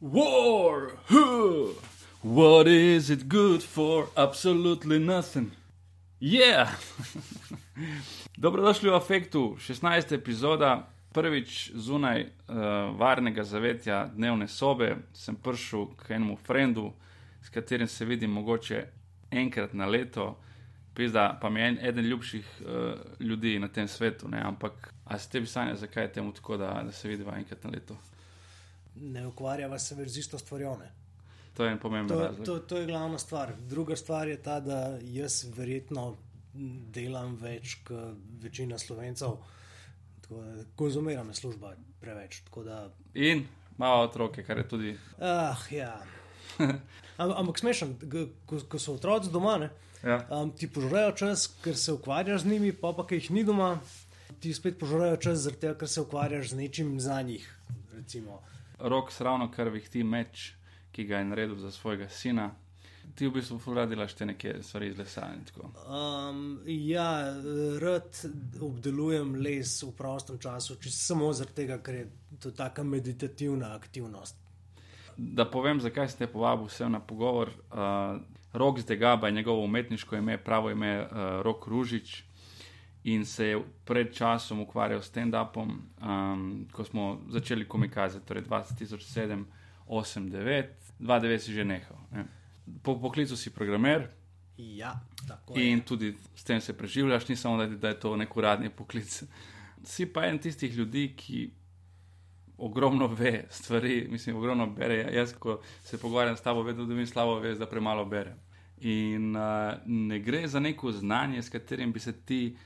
War! Huh. What is it good for? Absolutely nothing. Yeah! Dobrodošli v Afektu, 16. epizoda, prvič zunaj uh, varnega zavetja dnevne sobe. Sem prišel k enemu frendu, s katerim se vidim mogoče enkrat na leto. Pizda, pa mi je en, eden ljubših uh, ljudi na tem svetu, ne? ampak a ste tebi sanja, zakaj je temu tako, da, da se vidiva enkrat na leto? Ne ukvarjava se več z isto stvarjo. ne. To je en pomemben To, razlog. to, to je glavna stvar. Druga stvar je ta, da jaz verjetno delam več kot večina slovencev, tako da konzumiram služba preveč. Da, In malo otroke, kar je tudi. ah, ja. Am, ampak smešen, ko, ko so otroci doma, ne, Ja. um, ti požrejo čas, ker se ukvarjaš z njimi, pa pa, ki jih ni doma, ti spet požrejo čas, zaradi tega, ker se ukvarjaš z nečim za njih. Recimo. Rok ravno kar vihti meč, ki ga je naredil za svojega sina. Ti v bistvu fulradiraš te neke stvari iz lesa tako. Um, ja, rad obdelujem les v prostem času, samo zaradi tega, ker je to taka meditativna aktivnost. Da povem, zakaj ste povabil vse na pogovor. Uh, Rok Zdegaba je njegovo umetniško ime, pravo ime uh, Rok Ružič. In se je pred časom ukvarjal s stand-upom, um, ko smo začeli komikaze, torej 2007, 8, 9, 2009 si že nehal. Ne. Po poklicu si programer, Ja, In je. tudi s tem se preživljaš, ni samo, da, da je to nek uradni poklic. Si pa en tistih ljudi, ki ogromno ve stvari, mislim, ogromno bere. Jaz, ko se pogovarjam s tabo, vedno dobim slabo vest, da premalo berem. In uh, ne gre za neko znanje, s katerim bi se ti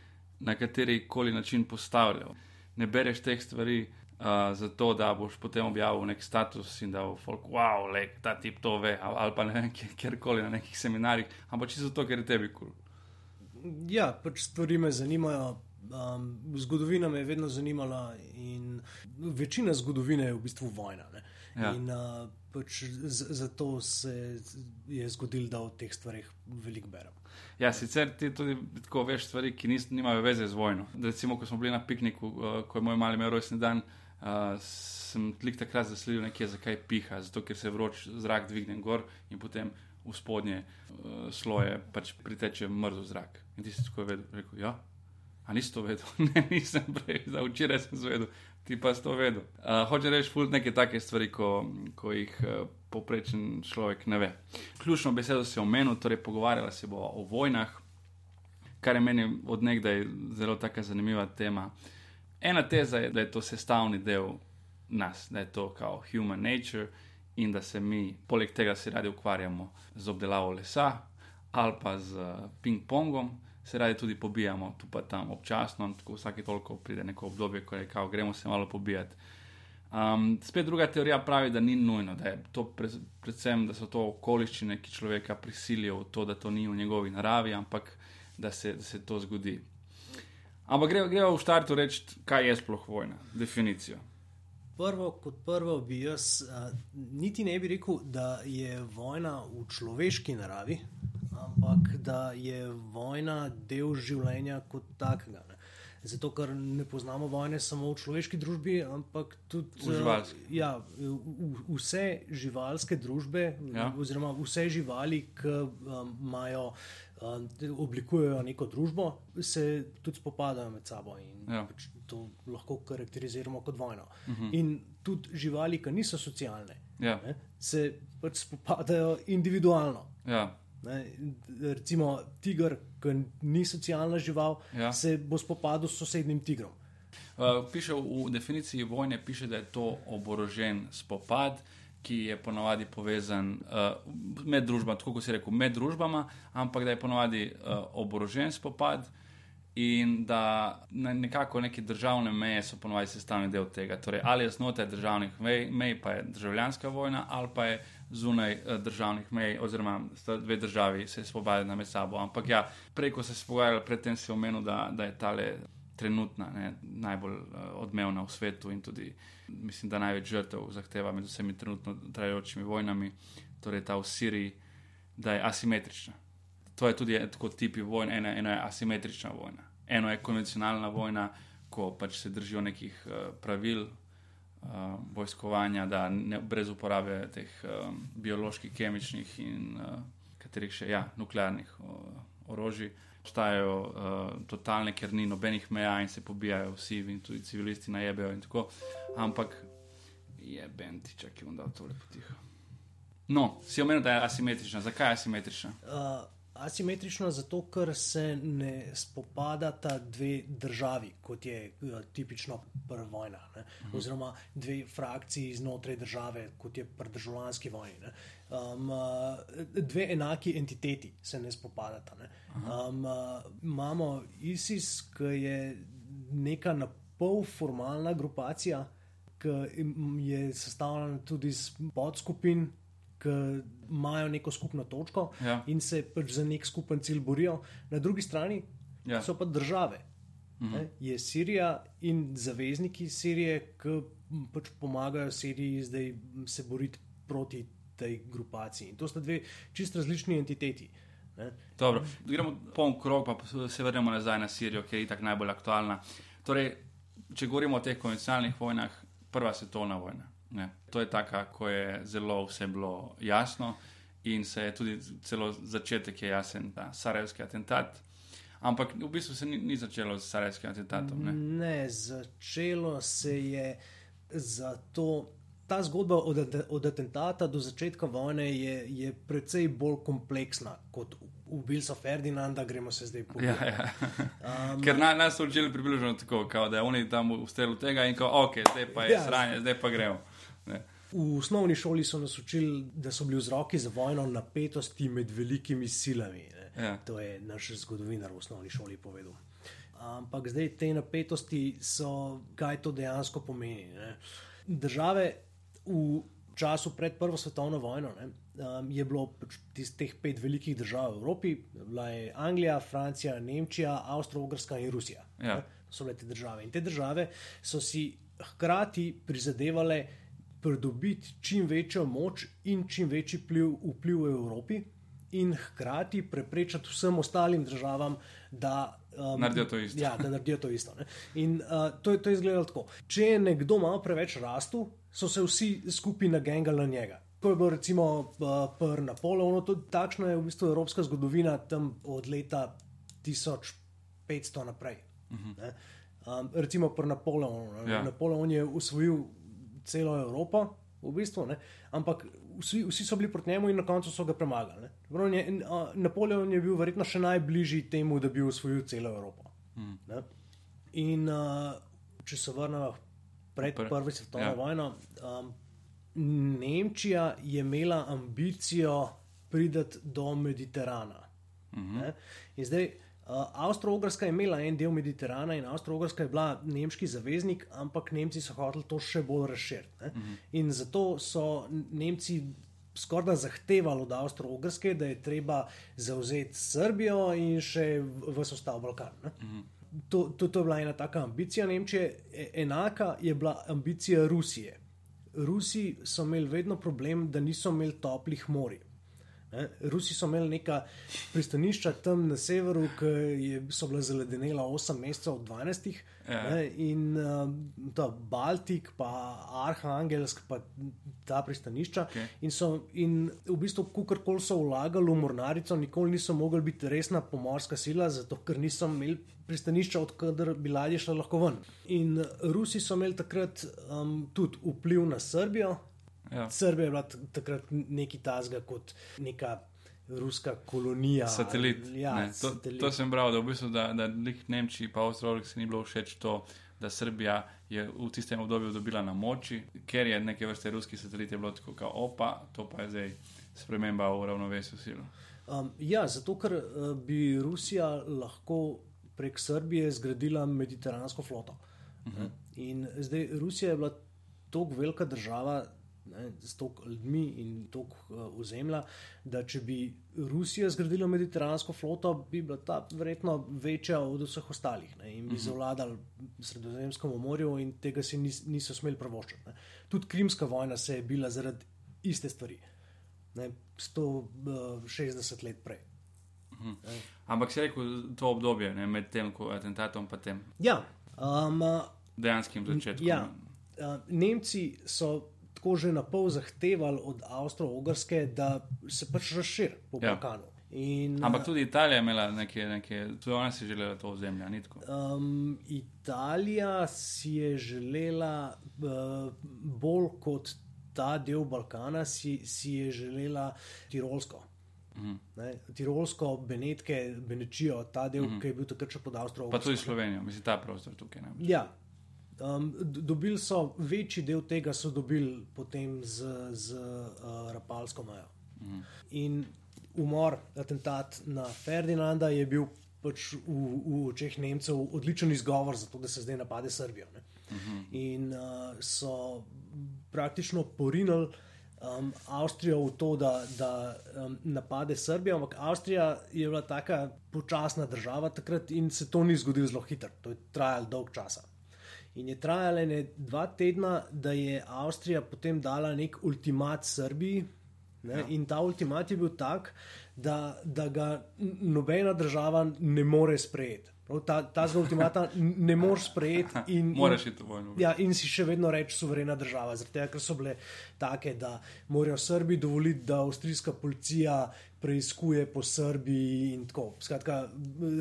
na kateri koli način postavljal. Ne bereš teh stvari uh, zato, da boš potem objavil nek status in da bo folk, wow, le, ta tip to ve, ali, pa ne vem, kjer- kjerkoli na nekih seminarjih, ampak čisto zato, ker je tebi kul. Cool. Ja, pač stvari me zanimajo. Um, zgodovina me je vedno zanimala in večina zgodovine je v bistvu vojna. ne. Ja. In uh, pač z- zato se je zgodilo, da o teh stvarih veliko berem. Ja, sicer ti tudi tako veš stvari, ki nis, nimajo veze z vojno. Recimo, ko smo bili na pikniku, uh, ko je moj mali imel rojstni dan, uh, sem tlik takrat zasledil nekje, zakaj piha. Zato, ker se vroč zrak dvigne gor in potem v spodnje uh, sloje pač priteče mrzel zrak. In ti si tako vedel, rekel, ja. A nisi to vedel? ne, nisem prej, za včeraj sem zvedel, ti pa si to vedel. Uh, Hoče reči, fult neke take stvari, ko, ko jih uh, poprečen človek ne ve. Ključno besedo si omenil, torej pogovarjala se bo o vojnah, kar je meni odnegdaj zelo taka zanimiva tema. Ena teza je, da je to sestavni del nas, da je to kao human nature in da se mi, poleg tega, se radi ukvarjamo z obdelavo lesa ali pa z uh, ping-pongom, se radi tudi pobijamo tu pa tam občasno, tako vsake toliko pride neko obdobje, ko je kao, gremo se malo pobijati. Um, spet druga teorija pravi, da ni nujno, da, pre, predvsem, da so to okoliščine, ki človeka prisilijo v to, da to ni v njegovi naravi, ampak da se, da se to zgodi. Ampak gremo gre v štartu reči, kaj je sploh vojna, definicijo. Prvo, kot prvo, bi jaz uh, niti ne bi rekel, da je vojna v človeški naravi, ampak da je vojna del življenja kot takega. Ne. Zato, ker ne poznamo vojne samo v človeški družbi, ampak tudi V živalski. Uh, ja, v, v, vse živalske družbe, Ja. oziroma vse živali, ki um, imajo. um, Oblikujejo neko družbo, se tudi spopadajo med sabo in Ja. ja. pač to lahko karakteriziramo kot vojno. Uh -huh. In tudi živali, ki niso socialne, Ja, ne, se pač spopadajo individualno. ja, Ne. Recimo, tiger, ki ni socialna žival, Ja. se bo spopadel s sosednjim tigrom. Uh, piše v definiciji vojne, piše, da je to oborožen spopad, ki je ponavadi povezan uh, med družbami, tako kot si rekel, med družbama, ampak da je ponavadi uh, oborožen spopad in da na nekako neke državne meje so ponavadi sestavni del tega. Torej, ali je znotraj državnih mej, mej, pa je državljanska vojna, ali pa je zunaj uh, državnih mej, oziroma sta dve državi se spopadena med sabo. Ampak ja, preko se je pogajali, predtem si omenil, da, da je tale trenutna, ne, najbolj uh, odmevna v svetu in tudi mislim, da največ žrtev zahteva med vsemi trenutno trajajočimi vojnami, torej ta v Siriji, da je asimetrična. To je tudi tako tipi vojn, ena, ena je asimetrična vojna. Eno je konvencionalna vojna, ko pač se držijo nekih uh, pravil, uh, vojskovanja, da ne, brez uporabe teh um, bioloških, kemičnih in uh, katerih še ja, nuklearnih uh, orožij. Obstajajo uh, totalne, ker ni nobenih meja in se pobijajo vsi, in tudi civilisti najebejo. Ampak je bentiča, ki vam da to lepo tiho. No, si omenil, da je asimetrična. Zakaj je asimetrična? Uh, asimetrično zato, ker se ne spopadata dve državi, kot je uh, tipično prva vojna, uh -huh. oziroma dve frakciji znotraj države, kot je pri državljanski vojni. Um, uh, dve enaki entiteti se ne spopadata. Ne? Um, uh, imamo ISIS, ki je neka na pol formalna grupacija, ki je sestavljena tudi iz podskupin imajo neko skupno točko Ja. in se pač za nek skupen cilj borijo. Na drugi strani Ja. so pa države. Ne, je Sirija in zavezniki Sirije, ki pač pomagajo Siriji zdaj se boriti proti tej grupaciji. In to sta dve čist različni entiteti. Gremo poln krog, pa se vrnemo nazaj na Sirijo, ki je tako najbolj aktualna. Torej, če govorimo o teh konvencionalnih vojnah, prva svetovna vojna. Ne. To je taka, ko je zelo vse bilo jasno in se je tudi celo začetek je jasen, da Sarajevski atentat. Ampak v bistvu se ni, ni začelo s Sarajevskim atentatom. Ne. Ne, začelo se je zato. Ta zgodba od, od atentata do začetka vojne je, je precej bolj kompleksna kot ubil so Ferdinanda, gremo se zdaj po. Ja, ja. Um, Ker na, nas so učili približno tako, kao, da je oni tam v strelu tega in kao, ok, zdaj pa je ja. sranje, zdaj pa gremo. V osnovni šoli so nas učili, da so bili vzroki za vojno napetosti med velikimi silami. ne. Ja. To je naš zgodovinar v osnovni šoli povedal. Ampak zdaj te napetosti so, kaj to dejansko pomeni. Ne? Države v času pred Prvo svetovno vojno ne, um, je bilo pač tis- teh pet velikih držav v Evropi, bila je Anglija, Francija, Nemčija, Avstrija-Ugrska in Rusija. Ja. Ne, so bile te države. In te države so si hkrati prizadevale pridobiti čim večjo moč in čim večji vpliv, vpliv v Evropi, in hkrati preprečiti vsem ostalim državam, da um, Naredijo to isto. Ja, da naredijo to isto. Ne? In uh, to, je- to je izgledalo tako. Če je nekdo malo preveč rastel, so se vsi skupaj nagengali na njega. To je bilo recimo uh, pri Napoleonu, to, takšna je v bistvu evropska zgodovina tam od leta 1500 naprej. Uh -huh. um, recimo pri Napoleonu. Ja. Napoleon je usvojil celo Evropo, v bistvu, ne? ampak vsi, vsi so bili proti njemu in na koncu so ga premagali. ne. Je, uh, Napoleon je bil verjetno še najbližji temu, da bi usvojil celo Evropo. Hmm. Ne? In uh, če se vrnemo pred Pr- Prvo svetovno ja. vojno, um, Nemčija je imela ambicijo priti do Mediterana. Uh Mhm. -huh. In zdaj. Uh, Avstrija-Ugrska je imela en del Mediterana in Avstrija-Ugrska je bila nemški zaveznik, ampak Nemci so hoteli to še bolj razširiti. Uh -huh. In zato so Nemci skoraj da zahtevali od Avstrija-Ugrske, da je treba zauzeti Srbijo in še vse ostal Balkan. Uh -huh. to, to, to je bila ena taka ambicija Nemčije, E- enaka je bila ambicija Rusije. Rusi so imeli vedno problem, da niso imeli toplih morij. Ne? Rusi so imeli neka pristanišča tam na severu, ki je- so bila zaledenela 8 mesecev od 12. Ja. Ne? In uh, ta Baltik, pa Arhangelsk, pa ta pristanišča. Okej. In, so, in v bistvu, kakorkoli so vlagali v mornarico, nikoli niso mogli biti resna pomorska sila, zato ker niso imeli pristanišča, odkudar bi ladje šle lahko ven. In Rusi so imeli takrat um, tudi vpliv na Srbijo. Ja. Srbija je bila takrat nekaj tazga kot neka ruska kolonija. Satelit. Ja, ne, to, satelit. to sem bral, da v bistvu da, da Nemčiji pa Avstraliji ni bilo všeč to, da Srbija je v tistem obdobju dobila na moči, ker je neke vrste ruski satelit je bilo tako, kao, opa, to pa je zdaj sprememba v ravnovesju sil. Um, ja, zato ker uh, bi Rusija lahko prek Srbije zgradila mediteransko floto. Uh -huh. In zdaj Rusija je bila tako velika država. Ne, s toliko ljudmi in toliko uh, ozemlja, da če bi Rusija zgradila mediteransko floto, bi bila ta verjetno večja od vseh ostalih ne, in bi zavladali Sredozemskemu morju, in tega si nis, niso smeli prvoščiti. ne. Tudi Krimska vojna se je bila zaradi iste stvari, ne, 160 let prej. Ampak si rekel to obdobje ne, med tem ko, atentatom in tem Ja, um, dejanskim začetkom. ja. uh, Nemci so tako že na pol zahtevali od Avstralske, da se pač razširi po Ja. Balkanu. In, Ampak tudi Italija je imela neke, neke tudi ona si želela to ozemlje, ni tako. Um, Italija si je želela uh, bolj kot ta del Balkana, si, si je želela Tirolsko. Mhm. Ne, Tirolsko, Benetke, Benečijo, ta del, ki je bil takrat še pod Avstrijo. Pa tudi Slovenijo, mislim, ta prostor tukaj. Ne? Ja. Um, dobili so večji del tega, so dobili potem z, z uh, Rapalsko mejo. Mhm. In umor, atentat na Ferdinanda je bil pač v, v očeh Nemcev odličen izgovor za to, da se zdaj napade Srbijo. Ne? In uh, so praktično porinili um, Avstrijo v to, da, da um, napade Srbijo, ampak Avstrija je bila taka počasna država takrat in se to ni zgodilo zelo hitro. To je trajalo dolg časa. In je trajalo ne dva tedna, da je Avstrija potem dala nek ultimat Srbiji. Ne, ja. In ta ultimat je bil tak, da, da ga nobena država ne more sprejeti. Prav Ta, ta ultimata n- ne moreš sprejeti. In, Moraš iti v vojno. Ja, in si še vedno reči suverena država, zaradi tega, ker so bile take, da morajo Srbi dovoliti, da avstrijska policija preiskuje po Srbiji. in tako. Skratka,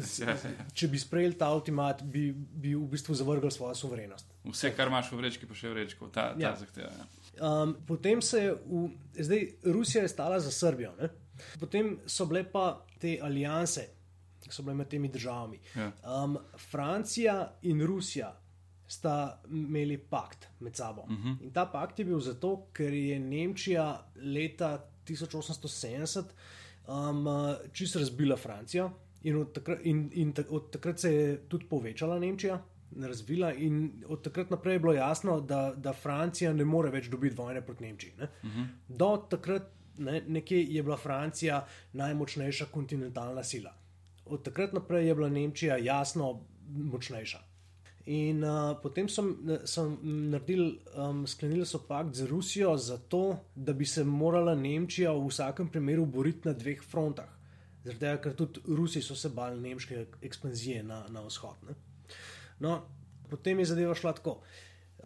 s- Ja, ja. če bi sprejeli ta ultimat, bi, bi v bistvu zavrgli svojo suverenost. Vse, kar imaš v vrečki, pa še v vrečko, ta, ta ja. zahteva. Ja. Um, potem se je, v, zdaj Rusija je stala za Srbijo, ne? potem so bile pa te alijanse, ki so bile med temi državami. Ja. Um, Francija in Rusija sta imeli pakt med sabo. Uh -huh. In ta pakt je bil zato, ker je Nemčija leta 1870 um, čisto razbila Francijo in od, takrat, in, in ta- od takrat se je tudi povečala Nemčija. Razvila in od takrat naprej je bilo jasno, da, da Francija ne more več dobiti vojne proti Nemčiji. Ne? Uh -huh. Do takrat ne, nekje je bila Francija najmočnejša kontinentalna sila. Od takrat naprej je bila Nemčija jasno močnejša. In uh, potem so, so naredili, um, sklenili so pakt z Rusijo, zato da bi se morala Nemčija v vsakem primeru boriti na dveh frontah. Zaradi tega, ker tudi Rusi so se bali nemške ekspanzije na, na vzhod. Ne? No, potem je zadeva šla tako.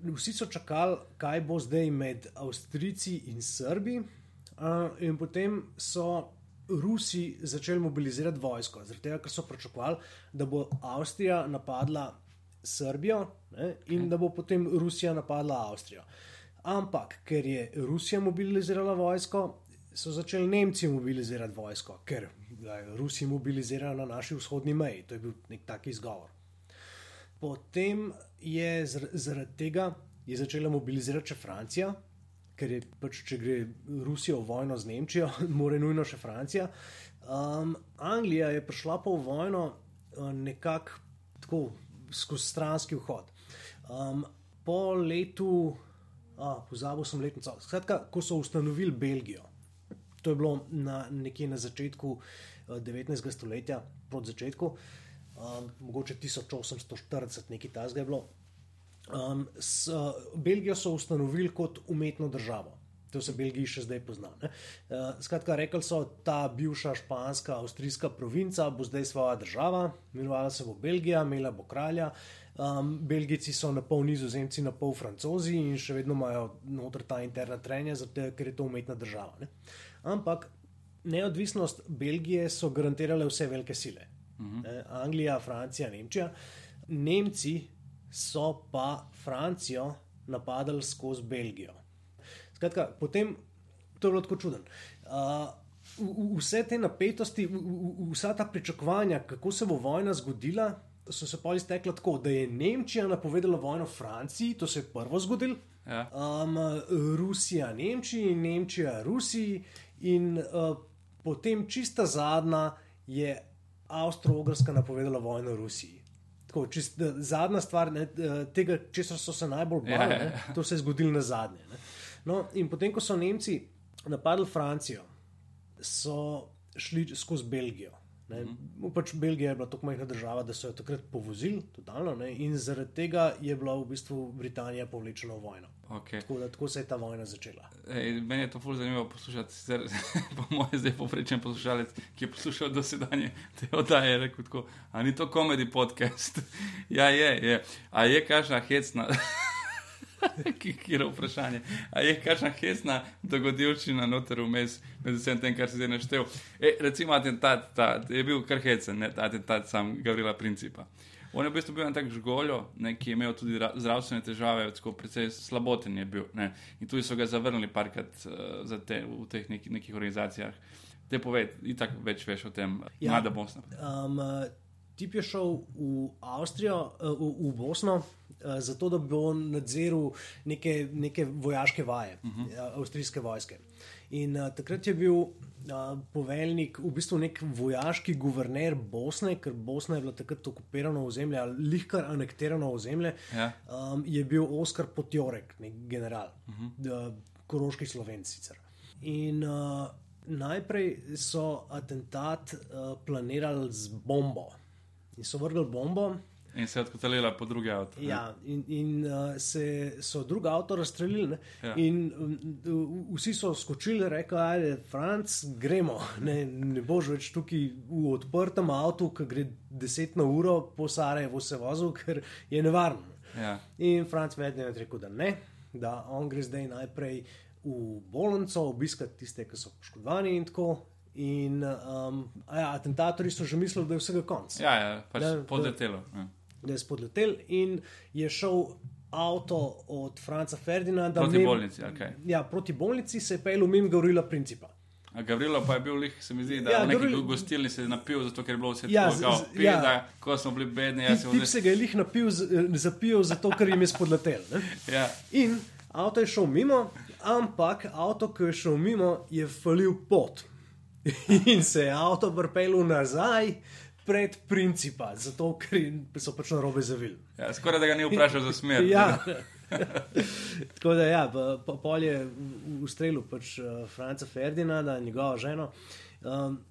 Vsi so čakali, kaj bo zdaj med Avstrijci in Srbi, uh, in potem so Rusi začeli mobilizirati vojsko, zaradi tega, ker so pričakovali, da bo Avstrija napadla Srbijo ne, in okay. da bo potem Rusija napadla Avstrijo. Ampak, ker je Rusija mobilizirala vojsko, so začeli Nemci mobilizirati vojsko, ker je Rusi mobilizirala na naši vzhodni meji. To je bil nek tak izgovor. Potem je zar- zaradi tega je začela mobilizirati še Francija, ker je pač, če gre Rusija v vojno z Nemčijo, mora nujno še Francija. Um, Anglija je prišla pa v vojno uh, nekako tako skozi stranski vhod. Um, po letu, a, pozabil sem letnico, skratka, ko so ustanovili Belgijo, to je bilo na, nekje na začetku uh, 19. stoletja, proti začetku, um, mogoče 1840, nekaj tasga je bilo. Um, s, uh, Belgijo so ustanovili kot umetno državo. To se v Belgiji še zdaj pozna. ne. Uh, skratka, rekli so, ta bivša španska, avstrijska provinca bo zdaj svoja država, imenovala se bo Belgija, imela bo kralja. Um, Belgijci so na pol nizozemci, na pol francozi in še vedno imajo noter ta interna trenja, zato ker je to umetna država. Ne. Ampak neodvisnost Belgije so garantirale vse velike sile. Eh, Anglija, Francija, Nemčija. Nemci so pa Francijo napadali skozi Belgijo. Skratka, potem to je bilo tako čudno. Uh, vse te napetosti, vsa ta pričakovanja, kako se bo vojna zgodila, so se pa iztekla tako, da je Nemčija napovedala vojno Franciji, to se je prvo zgodilo. Ja. Um, Rusija, Nemčiji, Nemčija, Rusiji, in uh, potem čista zadnja je Avstralska napovedala vojno Rusiji. Tako, čist, zadnja stvar, ne, tega, česar so se najbolj bali, Ja, ja, ne, ja. to se je zgodilo na zadnje. Ne. No, in potem, ko so Nemci napadli Francijo, so šli skozi Belgijo. Ne. Mhm. Pač Belgija je bila tako majhna država, da so jo takrat povozili, totalno, ne, in zaradi tega je bila v bistvu Britanija povlečena v vojno. Okay. Tako, da, tako se je ta vojna začela. Ej, meni je to fully zanimivo poslušati, sicer po mojem zdaj povprečen poslušalec, ki je poslušal dosedanje te oddaje, rekel tako, a ni to komedi podcast? ja, je, je. A je kažna hecna. Kjer je vprašanje? A je kakšna hesna dogodivščina noter vmes med vsem tem, kar si zdaj naštel? E, recimo, atentat ta, je bil kar hecen, ne, ta atentat sam Gavrila Principa. On je v bistvu bil en tak žgoljo, ne, ki je imel tudi ra- zdravstvene težave, tako precej slaboten je bil. Ne. In tudi so ga zavrnili parkrat uh, te, v teh neki, nekih organizacijah. Te povej, itak več veš o tem, Ja. mlada Bosna. Um, eh, tip je šel v Avstrijo, eh, v, v Bosno, eh, zato da bi on nadziral neke, neke vojaške vaje, uh -huh. avstrijske vojske. In uh, takrat je bil uh, poveljnik, v bistvu nek vojaški guverner Bosne, ker Bosna je bila takrat okupirana ozemlje ali lihkar anektirano ozemlje. Ja. Um, je bil Oskar Potjorek, nek general, uh -huh. koroški slovenc sicer. In uh, najprej so atentat uh, planirali z bombo. In so vrgli bombo, In se je odkotalila po drugi avto. ja, in, in uh, se, so drugo avto razstrelili. ne. Ja. In um, vsi so skočili, rekli, ajde, Franc, gremo. Ne, ne boš več tukaj v odprtem avtu, ki gre 10 na uro po Sarajevu se vozil, ker je nevarno. Ja. In Franc Medved je rekel, da ne, da on gre zdaj najprej v bolnico obiskati tiste, ki so poškodovani in tako. In um, ja, atentatorji so že mislili, da je vsega konc. Ja, ja, pač Da- podletelo. Ja. Da je spodletel in je šel avto od Franca Ferdinanda Proti mimo- bolnici, kaj? Ja, proti bolnici se je pel mimo Gavrila Principa. A Gavrilo pa je bil lih, se mi zdi, da Ja, neki Gavrilo... gostilni se je napil, zato ker je bilo vse Ja, tako, kao, ja. da ko smo bili bedni, jaz sem vzel. se ga je lih napil, eh, zapil, zato ker jim je spodletel. Ne? Ja, In avto je šel mimo, ampak avto, ki je šel mimo, je falil pot. In se je avto vrpel nazaj pred principa, zato ker so pač na robe zavili. ja, skoraj da ga ni vprašal za smer. Ja. Tako da, ja, pol je v- strelu pač uh, Franca Ferdinanda, njegovo ženo. Um,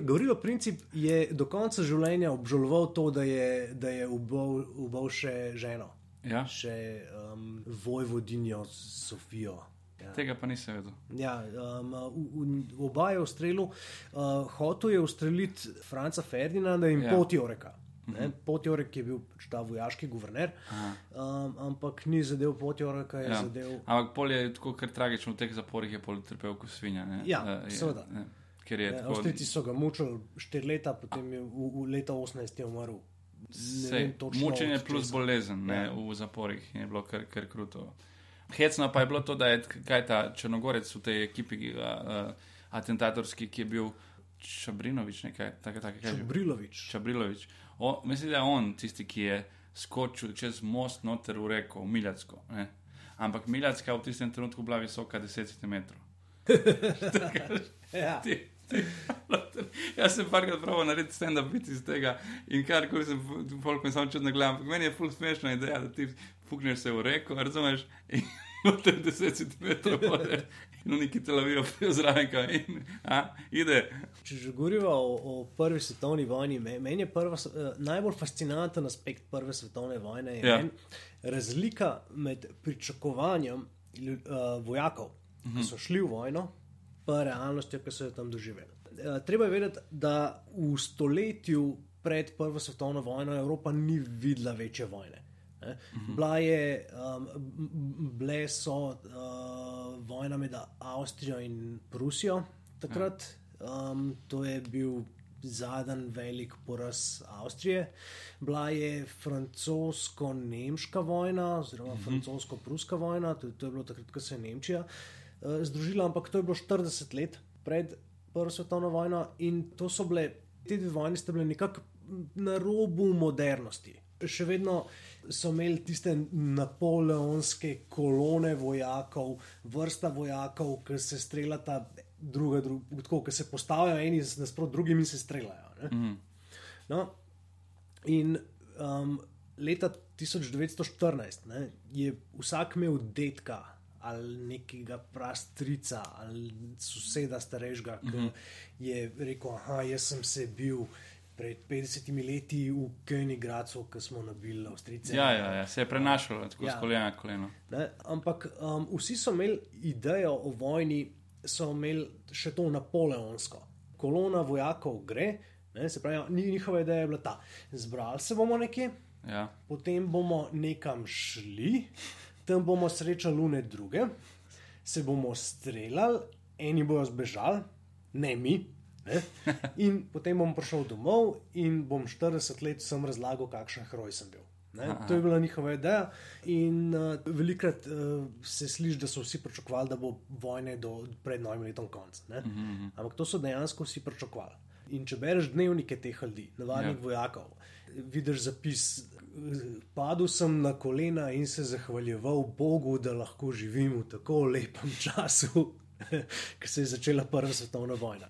Gavrilo Princip je do konca življenja obžaloval to, da je, da je ubil, ubil še ženo, Ja, še um, vojvodinjo Sofijo. Ja. tega pa nisem vedel. Ja, um, v, v, oba je ustrelil, uh, hotel je ustreliti Franca Ferdinanda in Ja. ja. Potjoreka. Ne, Potjorek je bil pač ta vojaški guverner, um, ampak ni zadev Potjoreka, je Ja. ja. zadev. Ampak pol je tako kar tragično, v teh zaporih je pol trpel kot svinja. Ne? Ja, je- seveda. Ker je Ne, tako. Avstrijci so ga mučili štiri leta, potem je v, v leta 18 je umrl. Vem točno mučenje plus bolezen ne, Ja. v zaporih je bilo kar, kar kruto. Hecno pa je bilo to, da je kaj ta Črnogorec v tej ekipi uh, atentatorski, ki je bil Čabrinovič, nekaj takega. Tak, kaj je že? Brilovič. Čabrilovič. O, mislim, da je on tisti, ki je skočil čez most noter v reko, v Miljacko. Ne? Ampak Miljacka v tistem trenutku bila visoka 10 cm. Ja. Jaz sem parkrat pravil narediti stand-up iz tega in kar koli sem, folk me samo čudno gledam. Ampak Meni je ful smešna ideja, da ti pukneš se v reko, razumeš, in noter 10 cm vode in neki telavijo prijo zraven kaj in a, ide. Če že govorimo o, o prvi svetovni vojni, me- meni je prva, eh, najbolj fascinanten aspekt prve svetovne vojne je Ja. ja. razlika med pričakovanjem uh, vojakov, Mhm. ki so šli v vojno, pa realnostjo, ki so jo tam doživeli. Uh, treba je vedeti, da v stoletju pred prvo svetovno vojno Evropa ni videla večje vojne. Ne? Bila je, um, bile so uh, vojna med Avstrijo in Prusijo takrat. Um, to je bil zadnji velik poraz Avstrije. Bila je francosko-nemška vojna, oziroma francosko-pruska vojna, to, to je bilo takrat, ko se je Nemčija uh, združila, ampak to je bilo 40 let pred Prvo svetovno vojno in to so bile, te dve vojni sta bile nekako na robu modernosti. Še vedno so imeli tiste napoleonske kolone vojakov, vrsta vojakov, ki se streljata, druga, druga, tako, ki se postavijo eni nasprot drugim in se streljajo. Mm. No, in um, leta 1914 ne, je vsak imel detka ali nekega prastrica ali soseda starejšega, ki mm -hmm. je rekel: Aha, jaz sem se bil. Pred 50 leti v Königradcu, ko smo nabili Avstrijce. Ja, ja, ja, se je prenašalo tako ja. Z kolena na koleno. Ne? Ampak um, vsi so imeli idejo o vojni, so imeli še to napoleonsko. Kolona vojakov gre, ne? se pravi, ni- njihova ideja je bila ta. Zbrali se bomo nekje, Ja. potem bomo nekam šli, tam bomo srečali lune druge, se bomo streljali, eni bojo zbežali, ne mi. Ne? In potem bom prišel domov in bom 40 let sem razlagal, kakšen heroj sem bil. To je bila njihova ideja. In uh, velikrat uh, se sliši, da so vsi pričakovali, da bo vojne do pred novim letom konec. Mhm, -huh. Mhm. Ampak to so dejansko vsi pričakovali. In če bereš dnevnike teh ljudi, navadnih ja. vojakov, vidiš zapis. Padel sem na kolena in se zahvaljeval Bogu, da lahko živim v tako lepem času, ker se je začela Prva svetovna vojna.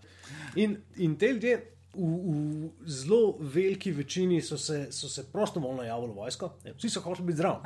In, in te ljudje, v, v zelo veliki večini so se, so se prostovoljno javili v vojsko, vsi so hoteli biti zdravi.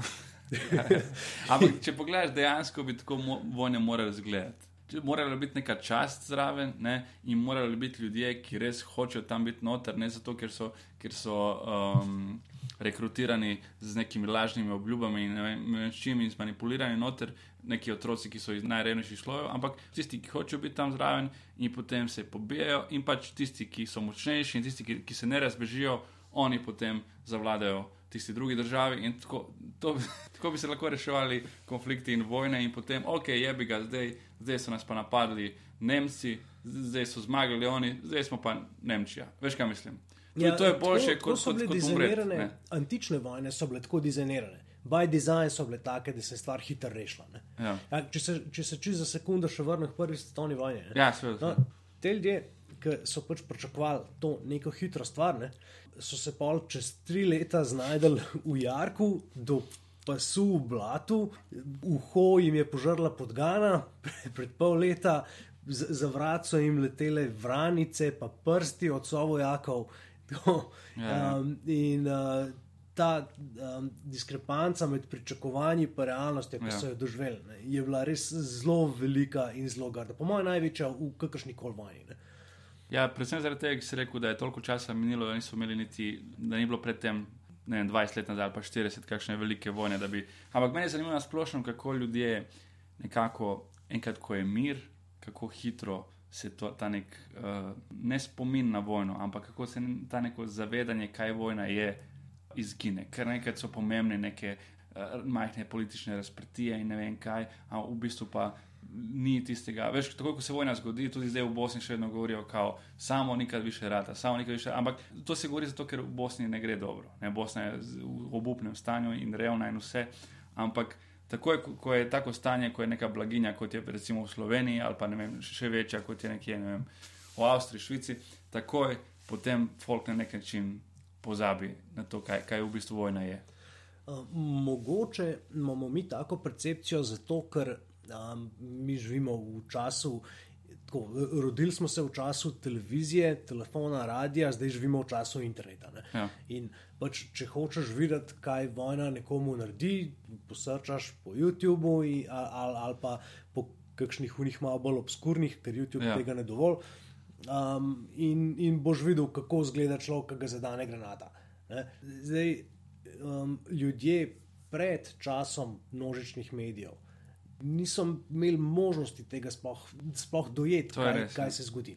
Ampak, če pogledaš, dejansko bi tako mo vojne morali izgledati. Morala biti neka čast zraven ne? in morali biti ljudje, ki res hočejo tam biti noter, ne zato, ker so, ker so um, rekrutirani z nekimi lažnimi obljubami in ne vem, čim in zmanipulirani noter, neki otroci, ki so iz najrevnejših slojev, ampak tisti, ki hočejo biti tam zraven in potem se pobijajo, in pač tisti, ki so močnejši in tisti, ki, ki se ne razbežijo, oni potem zavladajo tisti drugi državi. In tako, to, tako bi se lahko reševali konflikti in vojne, in potem, ok, je bi ga zdaj, zdaj so nas pa napadli Nemci, zdaj so zmagali oni, zdaj smo pa Nemčija. Veš, kaj mislim? Ja, to je boljše, kot so bile dizajnirane. Antične vojne so bile tako dizajnirane by design so bile take, da se je stvar hitro rešila. Ja. Ja, če se, če se čez za sekundo še vrnem k prvi svetovni vojni. Ja, no, te ljudje, ki so pač pričakovali to neko hitro stvar, ne, so se pol čez tri leta znajdeli v jarku. Pasu v blatu, uho jim je požrla podgana, pred pol leta za vrat so jim letele vranice, pa prsti od sovojakov. Ja. Um, in uh, ta um, diskrepanca med pričakovanji in realnostjo, ki ja. so jo doživeli, ne, je bila res zelo velika in zelo grda. Po mojem, največja v kakršni koli vojni. Ne. Ja, predvsem zaradi tega, ker si rekel, da je toliko časa minilo, da niso imeli niti, da ni bilo predtem. Ne, 20 let nazaj, pa 40, kakšne velike vojne. Bi... Ampak meni je zanimivo, splošno, kako ljudje, nekako, enkrat, ko je mir, kako hitro se to, ta nek, uh, ne spomin na vojno, ampak kako se ta neko zavedanje, kaj vojna je, izgine, ker nekaj so pomembne, neke uh, majhne politične razprtije in ne vem kaj, a v bistvu pa ni tistega. Veš, tako kot se vojna zgodi, tudi zdaj v Bosni še vedno govorijo, kao, samo nikad više rata, samo nikad više. Ampak to se govori zato, ker v Bosni ne gre dobro. Ne? Bosna je v obupnem stanju in revna in vse. Ampak je, ko je tako stanje, ko je neka blaginja, kot je recimo v Sloveniji, ali pa vem, še večja, kot je nekje ne vem, v Avstriji, Švici, tako je potem folk na nek način pozabi na to, kaj, kaj v bistvu vojna je. Uh, mogoče imamo mi tako percepcijo, zato ker um, mi živimo v času. Tako, rodili smo se v času televizije, telefona, radia, zdaj živimo v času interneta. Ja. In pač, če hočeš videti, kaj vojna nekomu naredi, posrčaš po YouTubu ali, ali, ali pa po kakšnih unih malo bolj obskurnih, ker YouTube ja. tega ne dovolj um, in, in boš videl, kako izgleda človek, ki ga zadane granata. Ne? Zdaj, um, ljudje pred časom množičnih medijev niso imeli možnosti tega sploh, sploh dojeti, kaj, res, kaj se zgodi.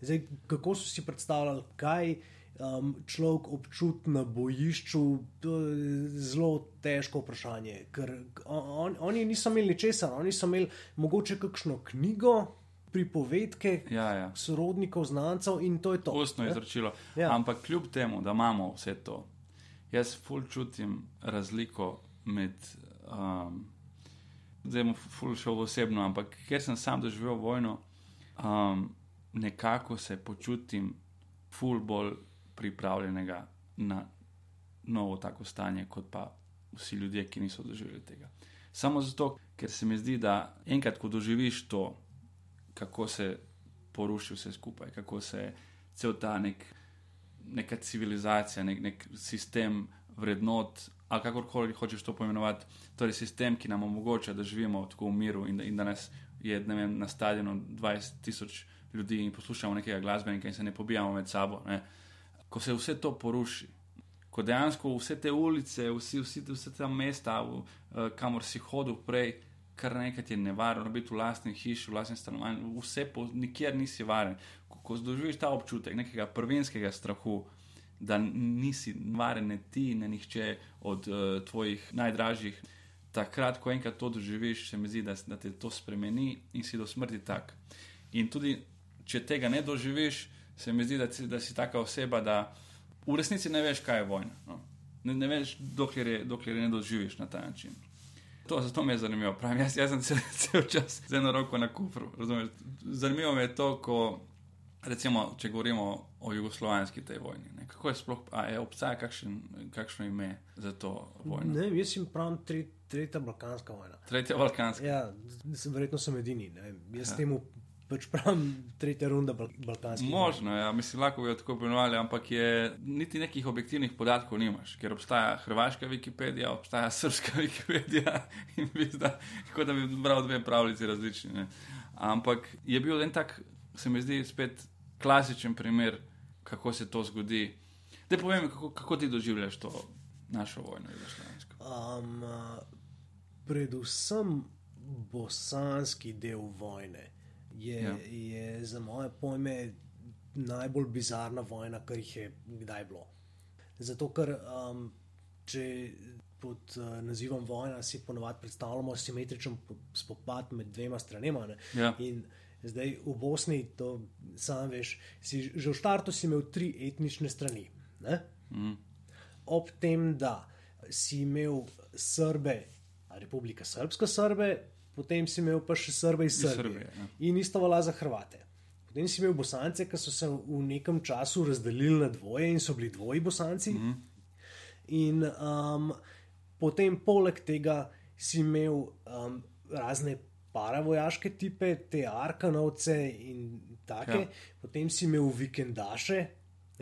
Zdaj, kako so si predstavljali, kaj. Um, človek občuti na bojišču, to je zelo težko vprašanje. Ker on, oni niso imeli česa, oni so imeli mogoče kakšno knjigo, pripovedke ja, ja. sorodnikov, znancev in to je to. Ustno izročilo. Ja. Ampak kljub temu, da imamo vse to, jaz ful čutim razliko med. Um, zdaj bom ful šel osebno, ampak ker sem sam doživel vojno, um, nekako se počutim ful bolj pripravljenega na novo tako stanje, kot pa vsi ljudje, ki niso doživeli tega. Samo zato, ker se mi zdi, da enkrat, ko doživiš to, kako se poruši vse skupaj, kako se cel ta nek, neka civilizacija, nek, nek sistem vrednot, ali kakorkoli hočeš to poimenovati, torej sistem, ki nam omogoča, da živimo tako v miru in da, in da nas je vem, na stadionu 20 tisoč ljudi in poslušamo nekega glasbenika in se ne pobijamo med sabo. Ne. Ko se vse to poruši. Ko dejansko vse te ulice, vsi, vsi, vse te mesta, v, uh, kamor si hodil prej, kar nekaj je nevarno, biti v lastni hiši, v lastnem stanovanju, vse po, nikjer nisi varen. Ko, ko združiš ta občutek nekega prvenskega strahu, da nisi varen, ne ti, ne nihče od uh, tvojih najdražjih, takrat, ko enkrat to doživiš, se mi zdi, da, da te to spremeni in si do smrti tak. In tudi, če tega ne doživiš, se mi zdi, da, da si taka oseba, da v resnici ne veš, kaj je vojna. No. Ne, ne veš, dokler je, dokler je ne doživiš na ta način. To, zato me je zanimivo. Pravim, jaz, jaz sem cel, cel čas z eno roko na kufru. Razumeš? Zanimivo me je to, ko, recimo, če govorimo o jugoslovanski tej vojni. Ne? Kako je sploh, a je obstaja kakšen, kakšno ime za to vojno? Ne, jaz sem pravim tri, tretja balkanska vojna. Tretja balkanska. Ja, sem, verjetno sem edini. Ne? Jaz ja. temu pač pravim tretja runda bal balkanska. Možno, ja, mislim, lahko bi jo tako imenovali, ampak je niti nekih objektivnih podatkov nimaš, ker obstaja hrvaška Wikipedija, obstaja srpska Wikipedija in zdaj, kot da bi bral dve pravljici različni. Ne? Ampak je bil en tak, se mi zdi, spet klasičen primer kako se to zgodi. Da povem, kako, kako ti doživljaš to našo vojno, Jugoslavijsko. Um, predvsem bosanski del vojne je, ja. je za moje pojme najbolj bizarna vojna, kar jih je kdaj bilo. Zato, ker um, če pod uh, nazivom vojna si ponovadi predstavljamo simetričen spopad med dvema stranema. Ja. Zdaj v Bosni, to sam veš, si že v štartu si imel tri etnične strani. Mm. Ob tem, da si imel Srbe, Republika Srpska Srbe, potem si imel pa še Srbe iz Srbije. Srbije ja. In isto vala za Hrvate. Potem si imel Bosance, ki so se v nekem času razdelili na dvoje in so bili dvoji Bosanci. Mm. In um, potem, poleg tega, si imel um, razne paravojaške tipe, te arkanovce in take, ja. potem si imel vikendaše.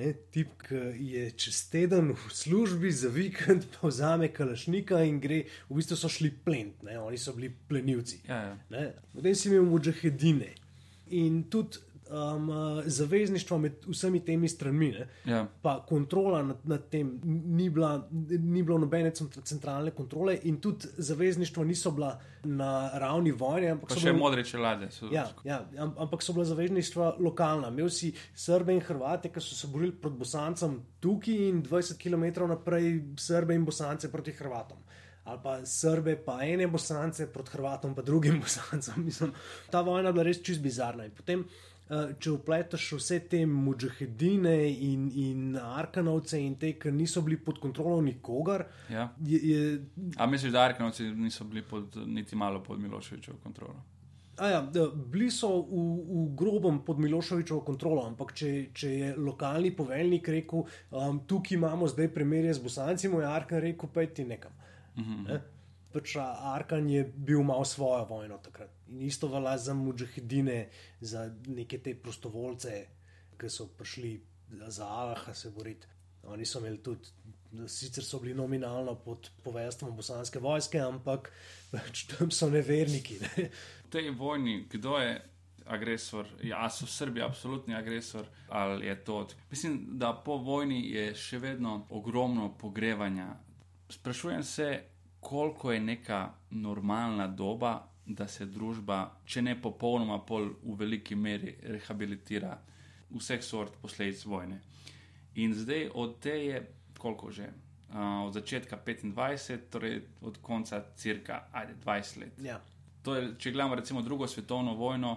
Ne, tip, ki je čez teden v službi za vikend, pa vzame kalašnika in gre, v bistvu so šli plent, ne, oni so bili plenilci. Ja, ja. Potem si imel mujahedine. In tudi um, zavezništvo med vsemi temi stranmi. Ja. Pa kontrola nad, nad tem ni, bila, ni bilo nobene centralne kontrole, in tudi zavezništvo niso bila na ravni vojne. Pa še modre čelade. Ja, ja, ampak so bila zavezništva lokalna. Imel si Srbe in Hrvate, ki so se borili proti Bosancem tukaj in 20 km naprej Srbe in Bosance proti Hrvatom. Ali pa Srbe, pa ene Bosance proti Hrvatom, pa drugim Bosancem. Mislim, ta vojna je bila res čist bizarna. In potem če upleteš vse te mujahedine in, in arkanovce in te, ki niso bili pod kontrolo nikogar. Ja. Je, je... A misliš, da arkanovci niso bili pod, niti malo pod Miloševičevo kontrolo? Ja, bili so v, v grobem pod Miloševičevo kontrolo, ampak če, če je lokalni poveljnik rekel, um, tukaj imamo zdaj primerje z Bosanci, mu je Arkan rekel, pejti nekam. Uh -huh. ne? pač Arkan je bil malo svojo vojno takrat. In isto velja za mujahedine, za neke te prostovoljce, ki so prišli za Allaha se boriti. Oni so imeli tudi, sicer so bili nominalno pod povestvom bosanske vojske, ampak pač tam so neverniki. Ne. V tej vojni, kdo je agresor? Ja, so Srbi absolutni agresor ali je to? Mislim, da po vojni je še vedno ogromno pogrevanja. Sprašujem se, koliko je neka normalna doba, da se družba, če ne popolnoma, pol v veliki meri rehabilitira vseh sort posledic vojne. In zdaj od te je, koliko že, uh, od začetka 25, torej od konca cirka ajde, 20 let. Ja. Je, če gledamo recimo drugo svetovno vojno,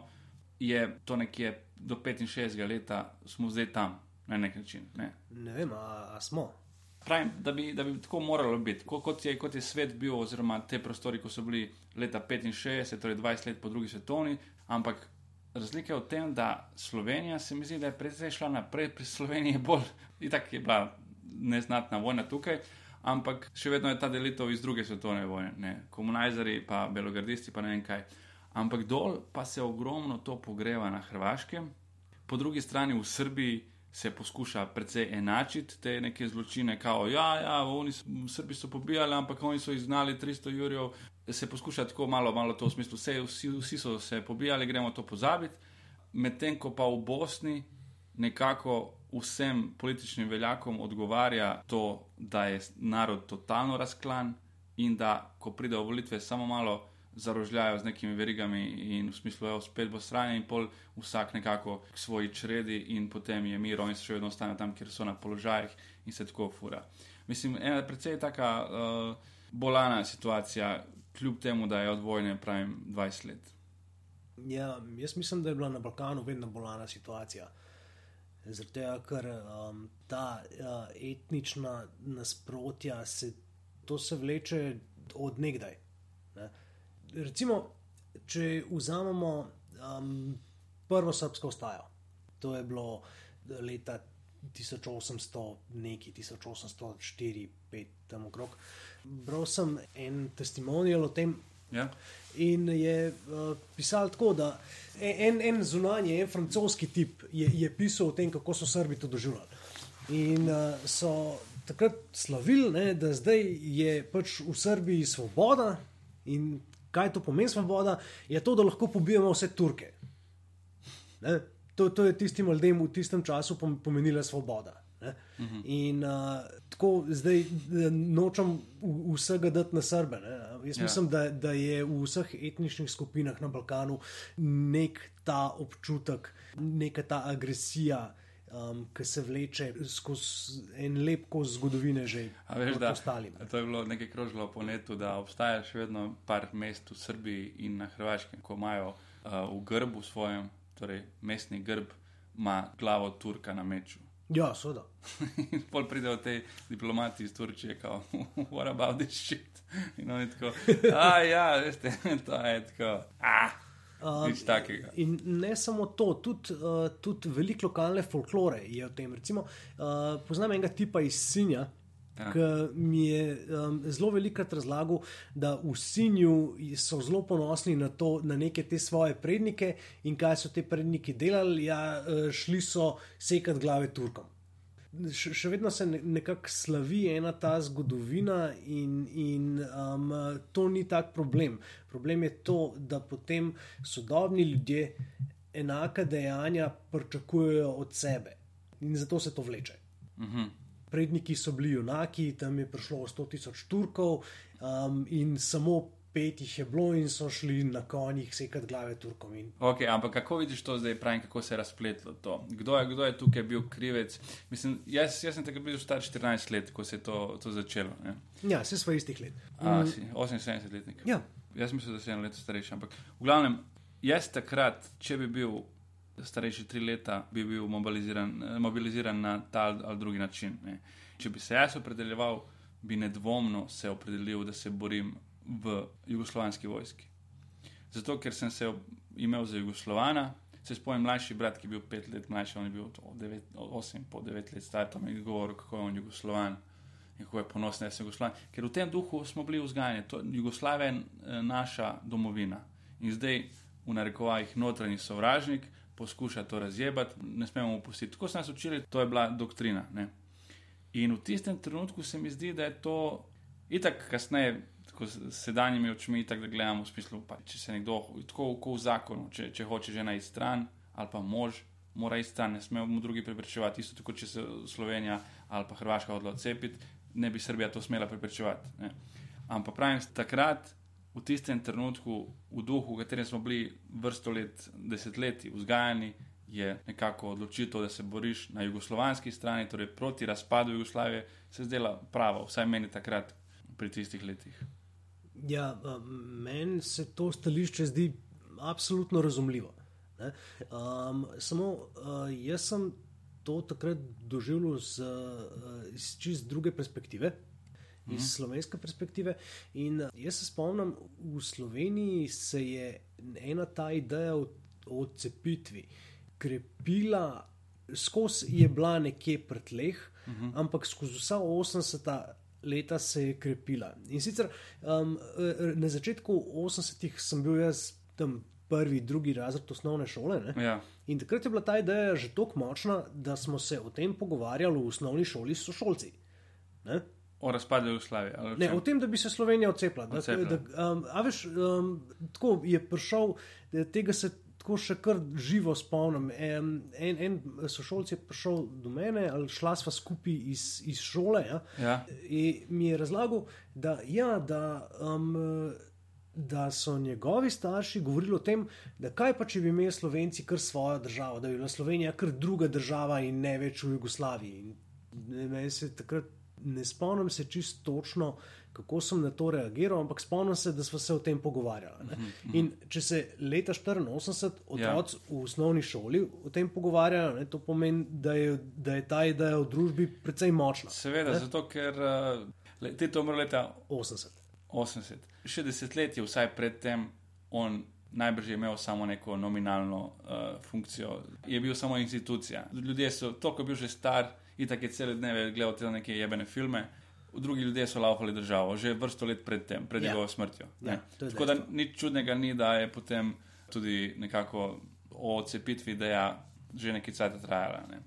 je to nekje do 65 leta, smo zdaj tam na nek način. Ne, ne vem, a, a smo. Pravim, da bi, da bi tako moralo biti, kot je, kot je svet bil, oziroma te prostori, ko so bili leta 65, torej 20 let po drugi svetovni. Ampak razlika je v tem, da Slovenija se mi zdi, da je predvsej šla naprej, pri Sloveniji je bolj, itak je bila neznatna vojna tukaj, ampak še vedno je ta delitev iz druge svetovne vojne, komunizari, pa belogradisti, pa ne vem kaj. Ampak dol pa se ogromno to pogreva na Hrvaškem, po drugi strani v Srbiji se poskuša precej enačiti te neke zločine, kao, ja, ja, oni so, Srbi so pobijali, ampak oni so izgnali 300 jurjev. Se poskuša tako malo, malo to v smislu, vse, vsi, vsi so se pobijali, gremo to pozabiti. Medtem ko pa v Bosni nekako vsem političnim veljakom odgovarja to, da je narod totalno razklan in da ko pride v volitve, samo malo zarožljajo z nekimi verigami in v smislu, da je spet bo stranje in pol vsak nekako k svoji čredi in potem je mir, oni se še vedno ostanejo tam, kjer so na položajih in se tako fura. Mislim, ena precej taka uh, bolana situacija, kljub temu, da je od vojne pravim 20 let. Ja, jaz mislim, da je bila na Balkanu vedno bolana situacija. Zato, ker um, ta uh, etnična nasprotja se, se vleče od nekdaj. Ne? Recimo, če vzamemo um, prvo srpsko ustajo, to je bilo leta 1800, neki 1804, 5, tam okrog. Bral sem en testimonial o tem. Ja. In je uh, pisal tako, da en, en zunanji, en francoski tip je, je pisal o tem, kako so Srbi to doživljali. In uh, so takrat slavili, ne, da zdaj je pač v Srbiji svoboda in kaj to pomeni svoboda, je to, da lahko pobijemo vse Turke. Ne? To, to je tistim ljudem v tistem času pomenila svoboda. Uh mhm. -huh. In uh, tako zdaj nočem vsega dati na Srbe. Ne? Jaz ja. mislim, da, da je v vseh etničnih skupinah na Balkanu nek ta občutek, neka ta agresija. Um, ki se vleče skozi en lep kos zgodovine, že od ostalih. To je bilo nekaj krožilo po netu, da obstaja še vedno par mest v Srbiji in na Hrvaškem, ko imajo uh, v grbu svojem, torej mestni grb, ima glavo Turka na meču. Ja, seveda. Pol pridejo te diplomati iz Turčije, kot what about this shit. In oni tako, a ja, veste, to je tako. Ah. Uh, in ne samo to, tudi, uh, tudi veliko lokalne folklore je v tem. Recimo, uh, poznam enega tipa iz Sinja, Ja. Ki mi je um, zelo velikrat razlagal, da v Sinju so zelo ponosni na, to, na neke te svoje prednike in kaj so te predniki delali. Ja, uh, šli so sekati glave Turkom. Še, še vedno se nekako slavi ena ta zgodovina, in, in um, to ni tak problem. Problem je to, da potem sodobni ljudje enaka dejanja pričakujejo od sebe in zato se to vleče. Uh mhm. -huh predniki so bili junaki, tam je prišlo 100 tisoč Turkov um, in samo pet jih je bilo in so šli na konjih sekati glave Turkom. In... Okay, ampak kako vidiš to zdaj, pravim, kako se je razpletlo to? Kdo je, kdo je tukaj bil krivec? Mislim, jaz, jaz sem takrat bil star 14 let, ko se je to, to začelo. Ne? Ja, se svoj istih let. A, mm. si 78 letnik. Ja. Jaz mislim, da sem eno leto starejši. Ampak v glavnem, jaz takrat, če bi bil starejši tri leta, bi bil mobiliziran, mobiliziran na ta ali drugi način. Ne. Če bi se jaz opredeljeval, bi nedvomno se opredelil, da se borim v jugoslovanski vojski. Zato, ker sem se imel za Jugoslovana, se spomnim mlajši brat, ki je bil pet let mlajši, on je bil devet, osem, po devet let star, tam je govoril, kako je on Jugoslovan. In kako je ponosen, da sem Jugoslovan. Ker v tem duhu smo bili vzgajani, Jugoslavija je eh, naša domovina. In zdaj, v narekovajih, notranji sovražnik, poskuša to razjebati, ne smemo opustiti. Tako so nas učili, to je bila doktrina. Ne? In v tistem trenutku se mi zdi, da je to itak kasneje, tako sedanjimi očmi, itak, da gledamo v smislu, pa, če se nekdo, tako v zakonu, če, če hoče žena iz stran ali pa mož. Mora iti stran, ne smejo mu drugi preprečevati. Isto tako, če se Slovenija ali pa Hrvaška odločiti, ne bi Srbija to smela preprečevati. Ne. Ampak pravim, takrat v tistem trenutku, v duhu, v katerem smo bili vrsto let, desetletji vzgajani, je nekako odločitev, da se boriš na jugoslovanski strani, torej proti razpadu Jugoslavije, se zdela prava, vsaj meni takrat, pri tistih letih. Ja, meni se to stališče zdi absolutno razumljivo. Um, samo uh, jaz sem to takrat doživljal z, uh, iz čist druge perspektive iz mm. slovenske perspektive. In jaz se spomnim, v Sloveniji se je ena ta ideja o odcepitvi krepila, skozi je bila nekje pretleh, mm -hmm. ampak skozi vsa 80. leta se je krepila. In sicer um, na začetku 80-ih sem bil jaz tam. Prvi, drugi razred osnovne šole. Ja. In takrat je bila ta ideja že tako močna, da smo se o tem pogovarjali v osnovni šoli s sošolci. Ne? O razpadu Jugoslavije. Ne, o tem, da bi se Slovenija odcepila. odcepila. Da, da, um, a veš, um, tako je prišel, tega se tako še kar živo spomnim. En, en, en sošolc je prišel do mene, ali šla sva skupaj iz, iz šole. Ja? Ja. In mi je razlagal, da, ja, da, um, da so njegovi starši govorili o tem, da kaj pa če bi imeli Slovenci kar svojo državo, da bi bila Slovenija kar druga država in ne več v Jugoslaviji. In meni se takrat ne spomnim se čisto točno, kako sem na to reagiral, ampak spomnim se, da smo se o tem pogovarjali. Ne? In če se leta 84 otroci ja. v osnovni šoli o tem pogovarjajo, ne, to pomeni, da je, da je ta ideja v družbi precej močna. Seveda, ne? zato ker uh, ti to umrl leta 80. 80. Še desetletje, vsaj predtem, on najbrž je imel samo neko nominalno uh, funkcijo, je bil samo institucija. Ljudje so, toliko bil že star, in tako je cele dneve gledal te neke jebene filme. Drugi ljudje so laufali državo, že vrsto let pred tem, pred ja. njegovo smrtjo. Ja, Tako da nič čudnega ni, da je potem tudi nekako o odcepitvi ideja že nekaj časa trajala. Ne.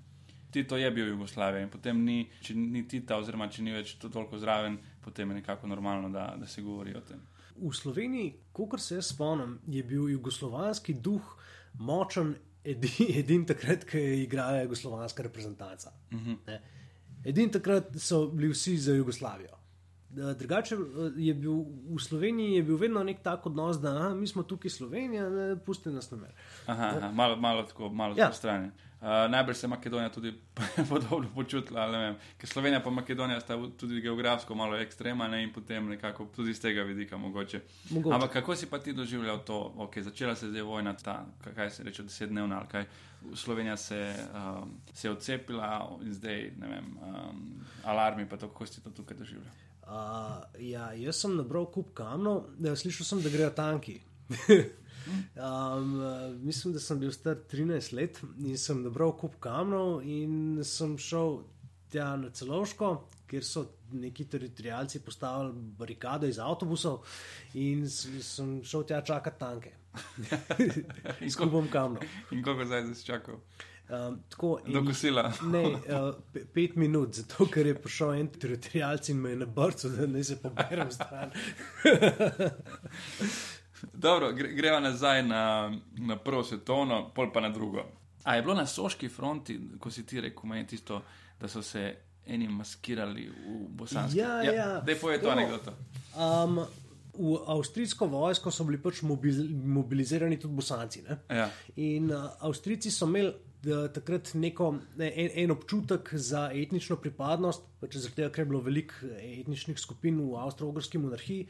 Tito je bil Jugoslavija in potem ni, če ni Tita, oziroma če ni več to toliko zraven, potem je nekako normalno, da, da se govori o tem. V Sloveniji, kot se jaz spomnim, je bil jugoslovanski duh močen edini edin takrat, ko je igrala jugoslovanska reprezentanca. Uh mhm. -huh. Edini takrat so bili vsi za Jugoslavijo. Drugače je bil v Sloveniji je bil vedno nek tak odnos, da aha, mi smo tukaj Slovenija, pusti nas na mer. Aha, aha, malo, malo tako, malo ja. stran. Uh, najbolj se je Makedonija tudi podobno počutila, ker Slovenija in Makedonija sta tudi geografsko malo ekstremna in potem nekako tudi iz tega vidika mogoče. mogoče. Ampak kako si pa ti doživljal to, ok, začela se zdaj vojna, ta, kaj se reče, desetdnevna ali kaj. Slovenija se, um, se je odcepila in zdaj, ne vem, um, alarmi, pa to, kako si to tukaj doživljal. Uh, ja, jaz sem nabral kup kamnov, slišal sem, da grejo tanki. Um, mislim, da sem bil star 13 let in sem nabral kup kamnov in sem šel tja na celoško, kjer so neki teritorijalci postavili barikado iz avtobusov in sem šel tja čakati tanke. skupaj bom kamnov. In kako zdaj si čakal? Um, tako, Do kosila. ne, uh, pet minut, zato ker je prišel en teritorijalc in me je na brcu, da ne se poberem stran. Dobro, gre, greva nazaj na, na prvo svetovno, pol pa na drugo. A je bilo na soški fronti, ko si ti rekel, meni tisto, da so se eni maskirali v Bosanski? Ja, ja. ja. Da je poje to anegdoto. Um, v avstrijsko vojsko so bili pač mobilizirani tudi Bosanci. Ja. In uh, Avstrijci so imeli takrat neko, en, en občutek za etnično pripadnost, pač zaradi tega, ker je bilo veliko etničnih skupin v Avstralski monarhiji,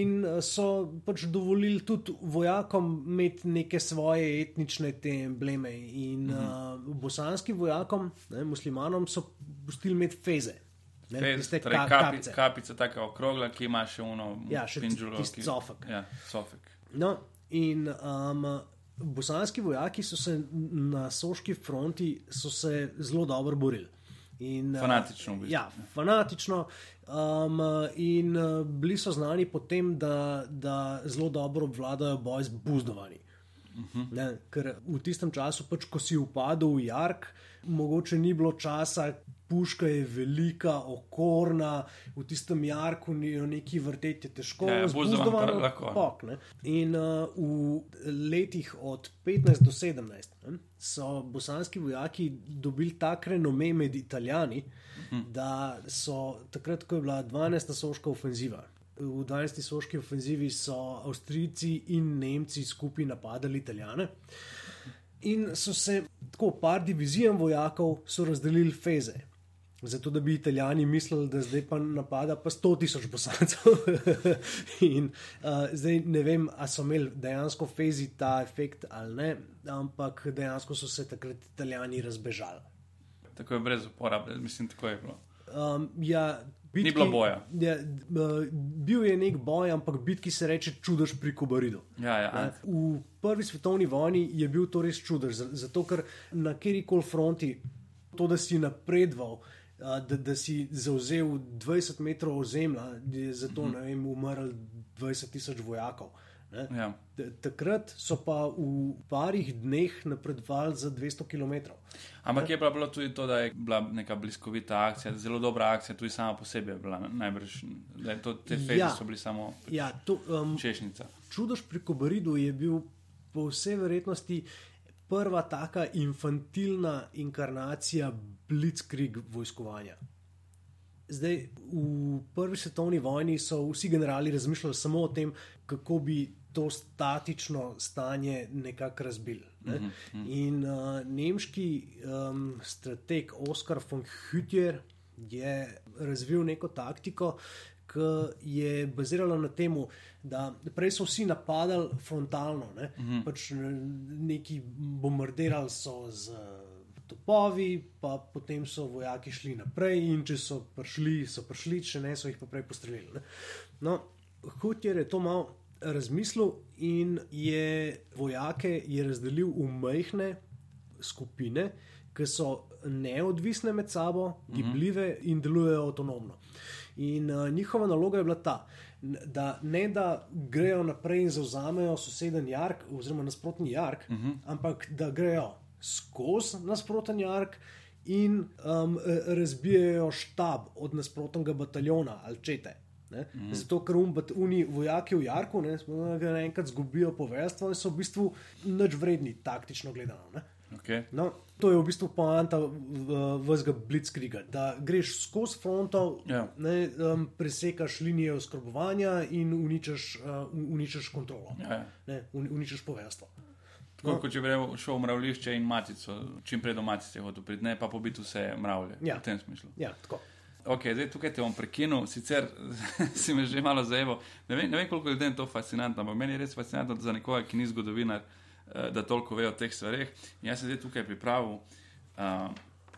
in eh, so pač dovolili tudi vojakom imeti neke svoje etnične te embleme. In mhm. uh, bosanskim vojakom, ne, muslimanom, so pustili imeti feze. Fez, torej ka, kapice. kapica, tako okrogla, ki ima še uno, ja, še tisti sofek. Ja, sofek. No, in um, bosanski vojaki so se na soški fronti zelo dobro borili. In, uh, fanatično, v bistvu. Ja, fanatično. Um, in uh, bili so znani po tem, da, da zelo dobro obvladajo boj z buzdovani. Uh mhm. -huh. Ker v tistem času, pač, ko si upadel v Jark, mogoče ni bilo časa, puška je velika, okorna, v tistem jarku ni neki vrteti težko, ja, zelo lahko. Pok, in uh, v letih od 15 do 17 ne, so bosanski vojaki dobili tak renome med italijani, hm. da so takrat, ko je bila 12. soška ofenziva. V 12. soški ofenzivi so Avstrijci in Nemci skupaj napadali Italijane. In so se tako par divizijam vojakov razdelili feze. Zato, da bi italijani mislili, da zdaj pa napada pa 100 tisoč bosancev. in uh, zdaj ne vem, ali so imeli dejansko fezi ta efekt ali ne, ampak dejansko so se takrat italijani razbežali. Tako je brez uporabe, mislim, tako je bilo. Um, ja, bitki, Ni bilo boja. Ja, bil je nek boj, ampak bitki se reče čudež pri Kobaridu. Ja, ja. Ja, v prvi svetovni vojni je bil to res čudež, zato ker na kjerkoli fronti to, da si napredoval da, da si zauzel 20 metrov ozemlja, da je zato mm -hmm. umrl 20 tisoč vojakov. Ja. Takrat so pa v parih dneh napredovali za 200 km. Ampak ne? je pa bilo tudi to, da je bila neka bliskovita akcija, zelo dobra akcija, tudi sama po sebi je bila najbrž. To, te fezi ja. so bili samo ja, to, um, češnjica. Čudož pri Kobaridu je bil po vsej verjetnosti prva taka infantilna inkarnacija blitzkrieg vojskovanja. Zdaj, v prvi svetovni vojni so vsi generali razmišljali samo o tem, kako bi to statično stanje nekako razbili. Ne? Mm -hmm. In uh, nemški um, strateg Oskar von Hütter je razvil neko taktiko, ki je bazirala na tem, da prej so vsi napadali frontalno, ne? uh -huh. pač neki bombardirali so z topovi, pa potem so vojaki šli naprej in če so prišli, so prišli, če ne, so jih pa prej postrelili. Ne? No, Hutjer je to malo razmislil in je vojake je razdelil v majhne skupine, ki so neodvisne med sabo, gibljive in delujejo avtonomno. In uh, njihova naloga je bila ta, da ne da grejo naprej in zauzamejo soseden jark, oziroma nasprotni jark, uh -huh. ampak da grejo skozi nasproten jark in um, razbijajo štab od nasprotnega bataljona ali čete. Mm. Zato, ker oni vojaki v Jarku ne, naenkrat zgubijo povestvo in so v bistvu nič vredni, taktično gledano. Okay. No, to je v bistvu poanta vsega blitzkriga. Da greš skozi fronto, ja. ne, um, presekaš linije oskrbovanja in uničaš, uh, uničaš kontrolo, Ja. ne, un, uničaš povestvo. Tako kot če bi šel v mravljišče in matico, čim prej do matice hotel priti, ne pa pobiti vse mravlje. Ja. V tem smislu. Ja, tako. Ok, zdaj tukaj te bom prekinil, sicer si me že malo zajeval. Ne vem, ne vem koliko ljudem je to fascinantno, ampak meni je res fascinantno za nekoga, ki ni zgodovinar, eh, da toliko ve o teh stvareh. In jaz sem zdaj tukaj pripravil, uh,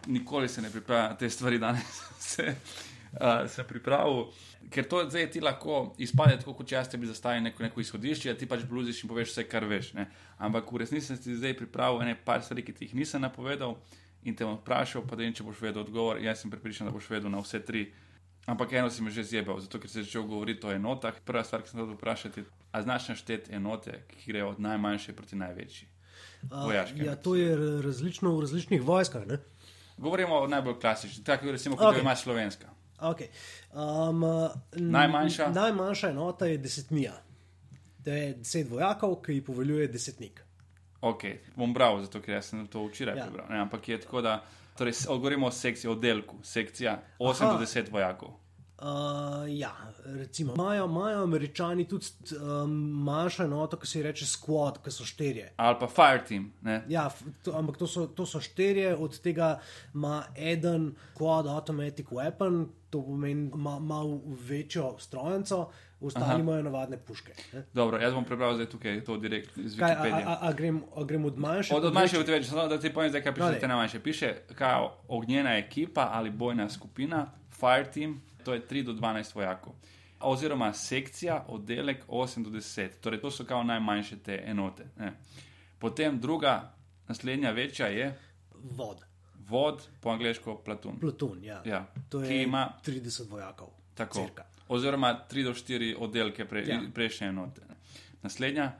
nikoli se ne pripravljam te stvari, danes se, uh, sem pripravil, ker to zdaj ti lahko izpade tako, kot jaz tebi zastavim neko, neko izhodišče, ti pač bluziš in poveš vse, kar veš. Ne? Ampak v resnici sem ti zdaj pripravil ene par stvari, ki ti jih nisem napovedal in te bom vprašal, pa da in če boš vedel odgovor. Jaz sem pripričan, da boš vedel na vse tri. Ampak eno si me že zjebal, zato ker si začel govoriti o enotah. Prva stvar, ki sem hotel vprašati, a znaš našteti enote, ki grejo od najmanjše proti največji? Uh, Vojaške ja, enote, to je različno v različnih vojskah. Ne? Govorimo o najbolj klasičnih, tako recimo, kot Ok. okay. ima slovenska. Okay. Um, Najmanjša? najmanjša enota je desetnija. To je deset vojakov, ki jih poveljuje desetnik. Ok, bom bral, zato ker sem to včeraj Ja. prebral. Ne, ampak je tako, da torej, govorimo o sekciji, o delku, sekcija 8 Aha. do 10 vojakov. Uh, ja, recimo, imajo, imajo američani tudi um, manjšo enoto, ki se ji reče squad, ki so štirje. Ali pa fire team. Ne? Ja, to, ampak to so, to so štirje, od tega ima eden quad automatic weapon, to pomeni ma- malo večjo strojnico, ostali imajo navadne puške. ne. Dobro, jaz bom prebral zdaj tukaj to direkt iz Kaj, a, Wikipedije. a, a, grem, a grem od manjše? Od, od manjše od večje, samo da ti povem, zdaj, kaj piše No, te najmanjše. Piše, kaj ognjena ekipa ali bojna skupina, fire team, to je 3 do 12 vojakov. Oziroma sekcija, oddelek 8 do 10. Torej, to so kao najmanjše te enote. Ne. Potem druga, naslednja večja je Vod, vod, po angliško platun. plutun, ja. Ja, To je ima 30 vojakov. tako. cirka. Oziroma 3 do 4 oddelke pre, Ja. prejšnje enote. Naslednja,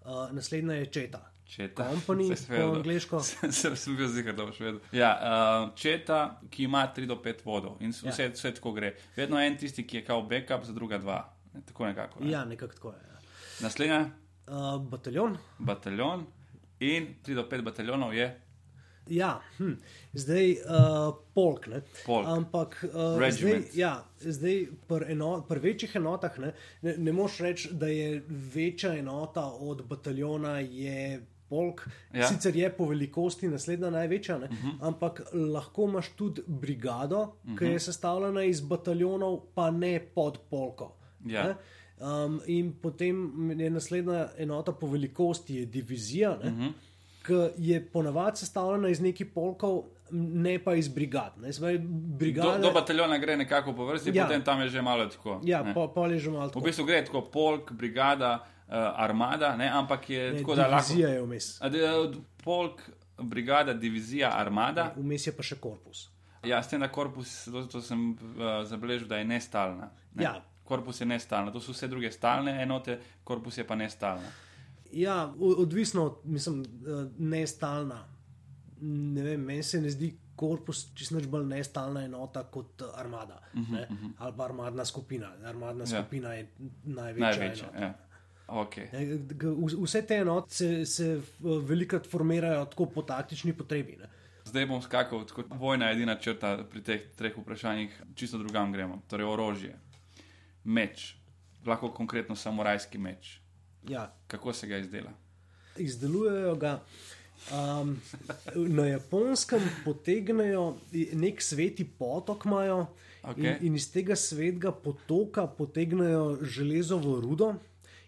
Uh, naslednja je četa. Četa. Company sem po angliško. Sem, sem bil zihar, da boš vedel. Ja, uh, četa, ki ima 3 do 5 vodov in vse, ja. vse tako gre. Vedno en tisti, ki je kao backup, za druga dva. Tako nekako. Ne. Ja, nekako tako je. Ja. Naslednja, Uh, bataljon. bataljon in 3 do 5 bataljonov je Ja, hm. zdaj uh, polk. Ne? Polk. Ampak uh, zdaj, Regiment. ja, zdaj pri eno, pri večjih enotah ne, ne, ne moš reči, da je večja enota od bataljona. Je Polk, ja. Sicer je po velikosti naslednja največja, uh -huh. ampak lahko imaš tudi brigado, uh -huh. ki je sestavljena iz bataljonov, pa ne pod polko. Ja. Ne? Um, in potem je naslednja enota po velikosti, je divizija, uh -huh. ki je ponavadi sestavljena iz nekih polkov, ne pa iz brigad. Ne? Se pravi, do, brigade, do bataljona gre nekako po vrsti, Ja. potem tam je že malo tako. ja, ne. po, pol je že malo V tako. bistvu gre tako polk, brigada, armada, ne, ampak je Ne, tako, da lahko. divizija je vmes. De- Polk, brigada, divizija, armada. Vmes je pa še korpus. Ja, s tem, da korpus, to, to sem uh, zabeležil, da je nestalna. Ne? Ja. Korpus je nestalna, to so vse druge stalne enote, korpus je pa nestalna. Ja, odvisno, od- mislim, eh, ne. Ne vem, meni se ne zdi korpus čisto bolj nestalna enota kot eh, armada. Uh -huh, uh -huh. Ali pa armadna skupina. Armadna Mhm, Ja. skupina je največja. Največja. enota. Ja. Okay. Vse te enote se, se velikokrat formirajo tako po taktični potrebi. Ne. Zdaj bom skakal, tako vojna je edina črta pri teh treh vprašanjih, čisto drugam gremo. Torej, orožje, meč, lahko konkretno samurajski meč. Ja, Kako se ga izdela? izdelujejo ga Um, na japonskem potegnejo nek sveti potok, imajo Okej. in, in iz tega svetega potoka potegnejo železovo rudo,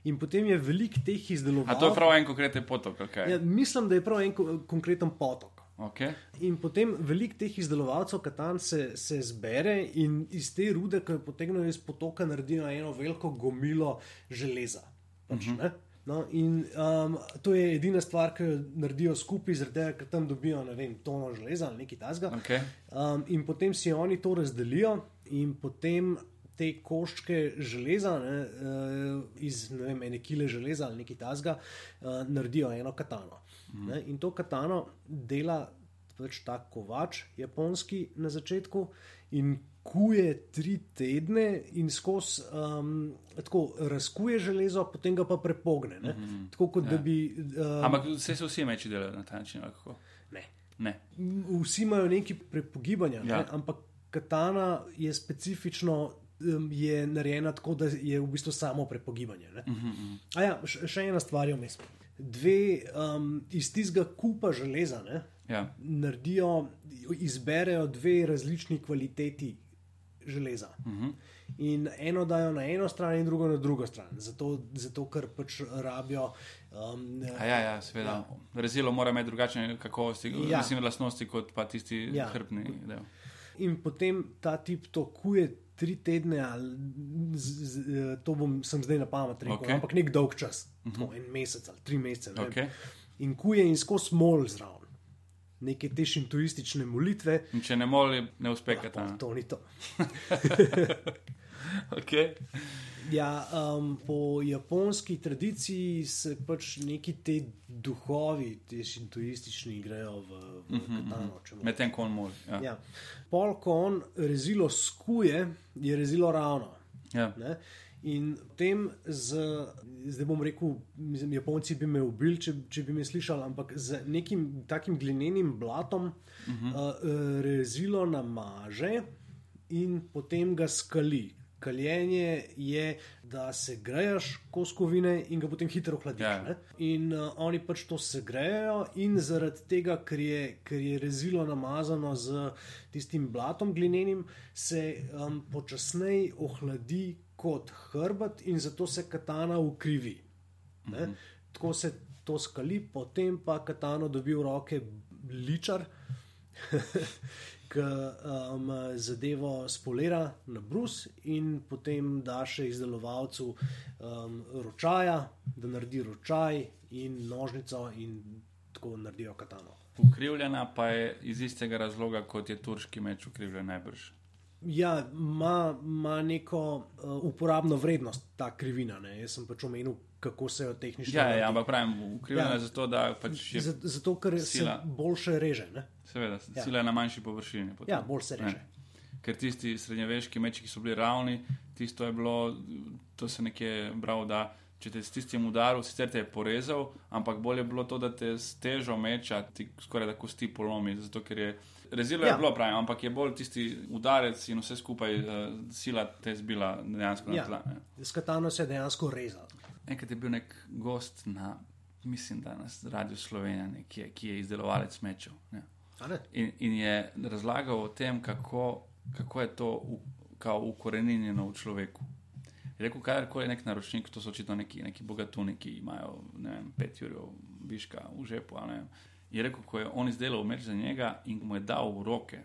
in potem je veliko teh A to je prav en konkreten potok, okay. Ja, mislim, da je prav en ko- konkreten potok. okay. In potem veliko teh izdelovalcev katan se, se zbere in iz te rude, ki jo potegnejo iz potoka, naredijo eno veliko gomilo železa. Pač, uh -huh. no, in um, to je edina stvar, ki jo naredijo skupaj, zaradi tega, ker tam dobijo ne vem, tono železa ali nekaj tasga. Okay. Um, in potem si oni to razdelijo, in potem te koščke železa, ne, uh, iz ne vem, ene kile železa ali nekaj tasga, uh, naredijo eno katano. Mm. Ne, in to katano dela pač ta kovač, japonski na začetku. In kuje tri tedne, in skozi um, tako razkuje železo, potem ga pa prepogne. Mm -hmm. Tako kot ja. da bi. Um, Ampak vse so vsi meči delajo na ta način. kako? ne. Ne. vsi imajo neki prepogibanja, ja. Ja. ne? ampak katana je specifično. Je narejena tako, da je v bistvu samo prepogibanje. Uh Mhm, -huh. A ja, še ena stvar je vmes. Dve um, iz tistega kupa železa ne, Ja. naredijo, izberejo dve različni kvaliteti železa. Uh Mhm. -huh. In eno dajo na eno stran, in drugo na drugo stran, zato, zato ker pač rabijo. Um, A ja, ja, seveda. Ja. Rezilo mora imeti drugačne kakovosti, Ja. mislim, lastnosti kot pa tisti ja. hrbni del. In potem ta tip to kuje tri tedne, ali z, z, eh, to bom sem zdaj na pamet rekel, okay. Ampak nek dolg čas, uh -huh. en mesec ali tri mesece. Okej. In kuje in skozi mol zraven. Neke te šintoistične molitve, In če ne moli, ne uspe pa katana. to ni to. Okay. Ja, um, po japonski tradiciji se pač neki te duhovi, ti šintoistični, grejo v, v uh -huh, katano. če moram Medtem ko on moli. Ja. Ja. Pol, ko on rezilo skuje, je rezilo ravno. Ja. Ne? In tem, z, zdaj bom rekel, mislim, Japonci bi me ubili, če, če bi me slišali, ampak z nekim takim glinenim blatom uh -huh. uh, rezilo namaže in potem ga skali. Kaljenje je, da se grejaš koskovine in ga potem hitro ohladiš. Ja. ne. In uh, oni pač to segrejejo, in zaradi tega, ker je, ker je rezilo namazano z tistim blatom glinenim, se um, počasneje ohladi kot hrbet, in zato se katana ukrivi. Mm -hmm. Tako se to skali, potem pa katano dobi v roke ličar. Ki um, zadevo spolira na brus, in potem da še izdelovalcu um, ročaja, da naredi ročaj in nožnico, in tako naredijo katano. Ukrivljena pa je iz istega razloga, kot je turški meč ukrivljen najbrž. Ja, ima, ima neko uh, uporabno vrednost ta krivina. Ne? Jaz sem pač omenil, kako se jo tehnično. Ja, ja, naredi. ampak pravim, ukrivljena Ja. je zato, da pač je, Zato, zato ker sila. se boljše reže. Ne? seveda, Ja. ja. sila je na manjši površini. potem. Ja, bolj se reže. Ne. Ker tisti srednjeveški meči, ki so bili ravni, tisto je bilo, to se nekje bral, da če te s tistim udarom, sicer te je porezal, ampak bolje je bilo to, da te s težo meča ti skoraj da kosti polomi. Zato, ker je rezilo Ja. je bilo pravim, ampak je bolj tisti udarec in vse skupaj uh, sila te zbila dejansko na Ja. tla. Ne. S katano se je dejansko rezalo. Enkrat je bil nek gost na, mislim, da na Radio Slovenija, nekje, ki je izdelovalec mečev. Ne. A ne? In, in je razlagal o tem, kako, kako je to u, kao ukorenjeno v človeku. Je rekel, kadarkoli je nek naročnik, to so očitno neki, neki bogatuni, ki imajo ne vem, pet jurjev viška v žepu. ne vem. Je rekel, ko je on izdelal meč za njega in mu je dal v roke.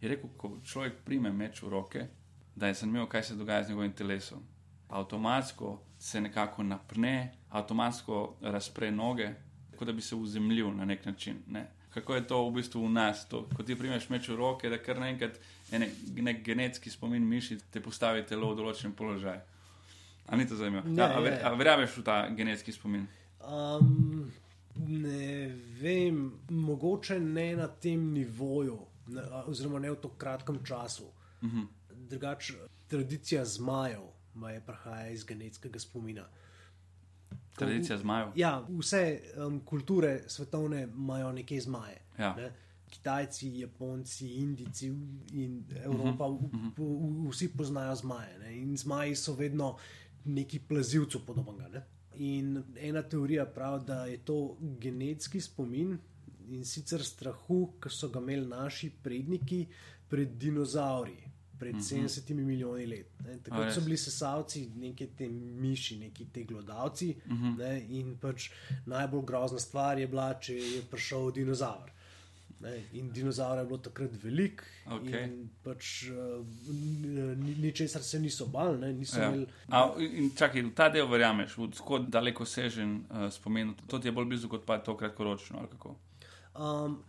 Je rekel, ko človek prime meč v roke, da je zanimivo, kaj se dogaja z njegovim telesom. Avtomatsko se nekako napne, avtomatsko razpre noge, kot da bi se uzemljil na nek način. Ne? Kako je to v bistvu v nas, to, ko ti primeš meč v roke, da kar naenkrat ene, nek genetski spomin mišic te postavi telo v določen položaj. A ni to zanimivo? Ja, Ja, a, ver, a verjameš v ta genetski spomin? Um, ne vem, mogoče ne na tem nivoju, ne, oziroma ne v tako kratkem času. Uh Mhm. -huh. Drugač, tradicija zmajev ma je prihaja iz genetskega spomina. Tradicija zmajev. Ja, vse um, kulture svetovne imajo neke zmaje. Ja. Ne? Kitajci, Japonci, Indijci in Evropa, uh -huh. v, v, vsi poznajo zmaje. Ne? In zmaji so vedno neki plazilcu podobnega. Ne? In ena teorija pravi, da je to genetski spomin in sicer strahu, ki so ga imeli naši predniki pred dinozauri. Pred uh -huh. 70 milijoni let. Ne. Takrat so bili sesalci, neki te miši, neki te glodavci. Uh -huh. ne, in pač najbolj grozna stvar je bila, če je prišel dinozaur. Ne, in dinozaur je bilo takrat velik, Okay. in pač uh, ničesar se niso bali. Ne, niso Ja. imeli, A, in čakaj, v ta del verjameš, v tako daleko sežen uh, spomin, to ti je bolj blizu kot pa to kratkoročno. Um,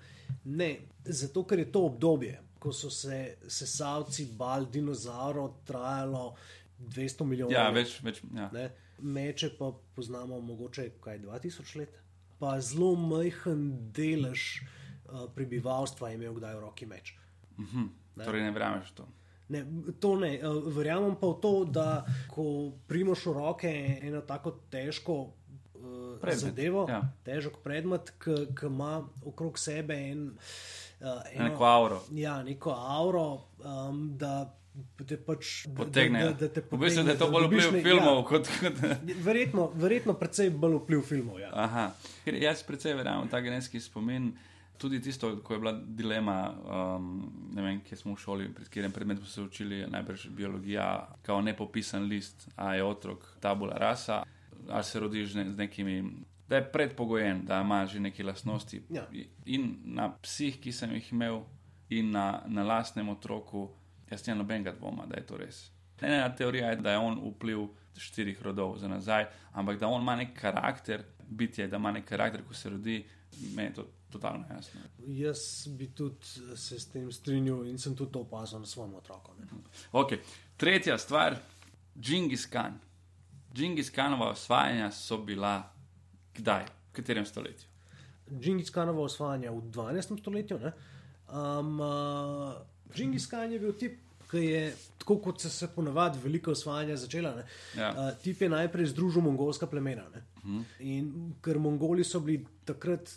ne, zato ker je to obdobje, ko so se sesalci bali dinozaurov, trajalo 200 milijonov Ja, let. več, več. Ja. Ne? Meče pa poznamo mogoče kaj 2000 let, pa zelo majhen delež uh, prebivalstva je imel kdaj v roki meč. Mhm. Torej ne verjameš to. Ne, to ne. eh, Verjamem pa v to, da ko primaš v roke eno tako težko uh, Predmet, zadevo, ja. težek predmet, ki ima okrog sebe en, uh, eno, Neko auro. ja, neko auro, um, da te pač Potegne. Da, da, da te v bistvu da je to bolj vpliv ne- filmov Ja, kot. kot verjetno, verjetno precej bolj vpliv filmov. Ja. Aha. Jaz predvsej verjamem ta genetski spomin. Tudi tisto, ko je bila dilema, um, ne vem, kje smo v šoli, pred katerim predmetom smo se učili, najbrž biologija, kao nepopisan list, a je otrok tabula rasa, ali se rodiš z, ne, z nekimi, da je predpogojen, da ima že neke lastnosti. Ja. In na psih, ki sem jih imel, in na, na lastnem otroku, jaz nimam nobenega dvoma, da je to res. Ena teorija je, da je on vpliv štirih rodov za nazaj, ampak da on ima nek karakter, bitje, da ima nek karakter, ko se rodi, meni je to totalno jasno. Jaz bi tudi se s tem strinjal in sem tudi to opazil na svojem otroku. Ne. Okay. Tretja stvar, Džingis Khan. Džingis Khanova osvajanja so bila kdaj, v katerem stoletju? Džingis Khanova osvajanja v 12. stoletju. ne. Um, uh, Džingis Khan je bil tip, ki je, tako kot so se ponavadi velika osvajanja začela, ne, Ja. uh, tip je najprej združil mongolska plemena. Ne. Mhm. In ker Mongoli so bili takrat.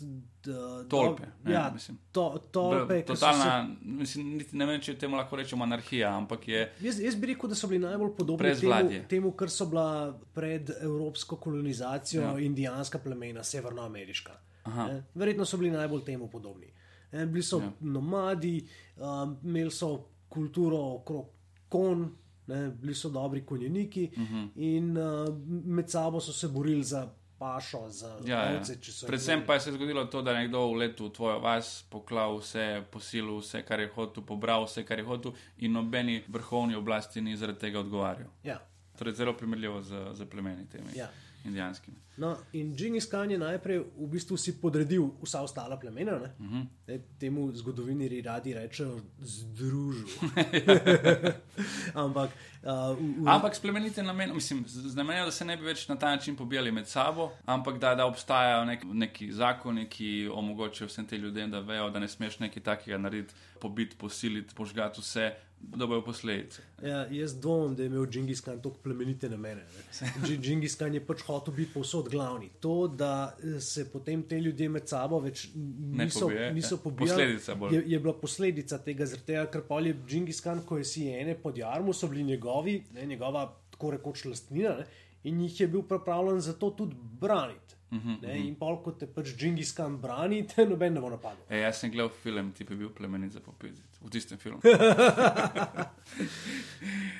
Da, Tolpe, ne, ja, mislim. to, tolpe, so se Totalna, mislim, niti ne vem, če temu lahko rečemo anarhija, ampak je. Jaz, jaz bi rekel, da so bili najbolj podobni temu, temu, kar so bila pred evropsko kolonizacijo Ja. ja. indijanska plemena, severnoameriška. Ne? Verjetno so bili najbolj temu podobni. Ne? Bili so Ja. nomadi, um, imeli so kulturo okrog kon, ne? bili so dobri konjeniki uh Mhm. -huh. in uh, med sabo so se borili za pašo, za Ja, ja. ovce. jih Predvsem imeli. pa je se zgodilo to, da je nekdo v letu v tvojo vas poklal vse, posilil vse, kar je hotel, pobral vse, kar je hotel, in nobeni vrhovni oblasti ni zaradi tega odgovarjal. Ja. Torej, zelo primerljivo z, z plemeni temi Ja. Indijanskimi. No, in Džingis Khan je najprej v bistvu si podredil vsa ostala plemena. Uh Mhm. -huh. ne, temu zgodovinari radi rečejo združil. Ampak, uh, v, v, Ampak s plemenitim namenom, mislim, z namenom, da se ne bi več na ta način pobijali med sabo, ampak da, da obstajajo nek, neki zakoni, ki omogočajo vsem tem ljudem, da vejo, da ne smeš nekaj takega narediti, pobiti, posiliti, požgati vse, da bojo posledice. ja, jaz dvomim, da je imel Džingis Khan tako plemenite namene. ne. Dži- Džingis Khan je pač hotel biti povsod glavni. To, da eh, se potem te ljudje med sabo več niso, pobije, niso ja. pobijali, Posledica je, je bila posledica tega, tega, ker pol je Džingis Khan, ko je si ene pod jarmu, so bili njegovi, ne, njegova tako rekoč lastnina ne, in jih je bil pripravljen za to tudi braniti. Uh Mhm, -huh, ne, in pol, ko te pač Džingis Khan brani, te noben ne bo napadel. E, jaz sem gledal film, ti je bil plemenit za popiziti. V tistem filmu.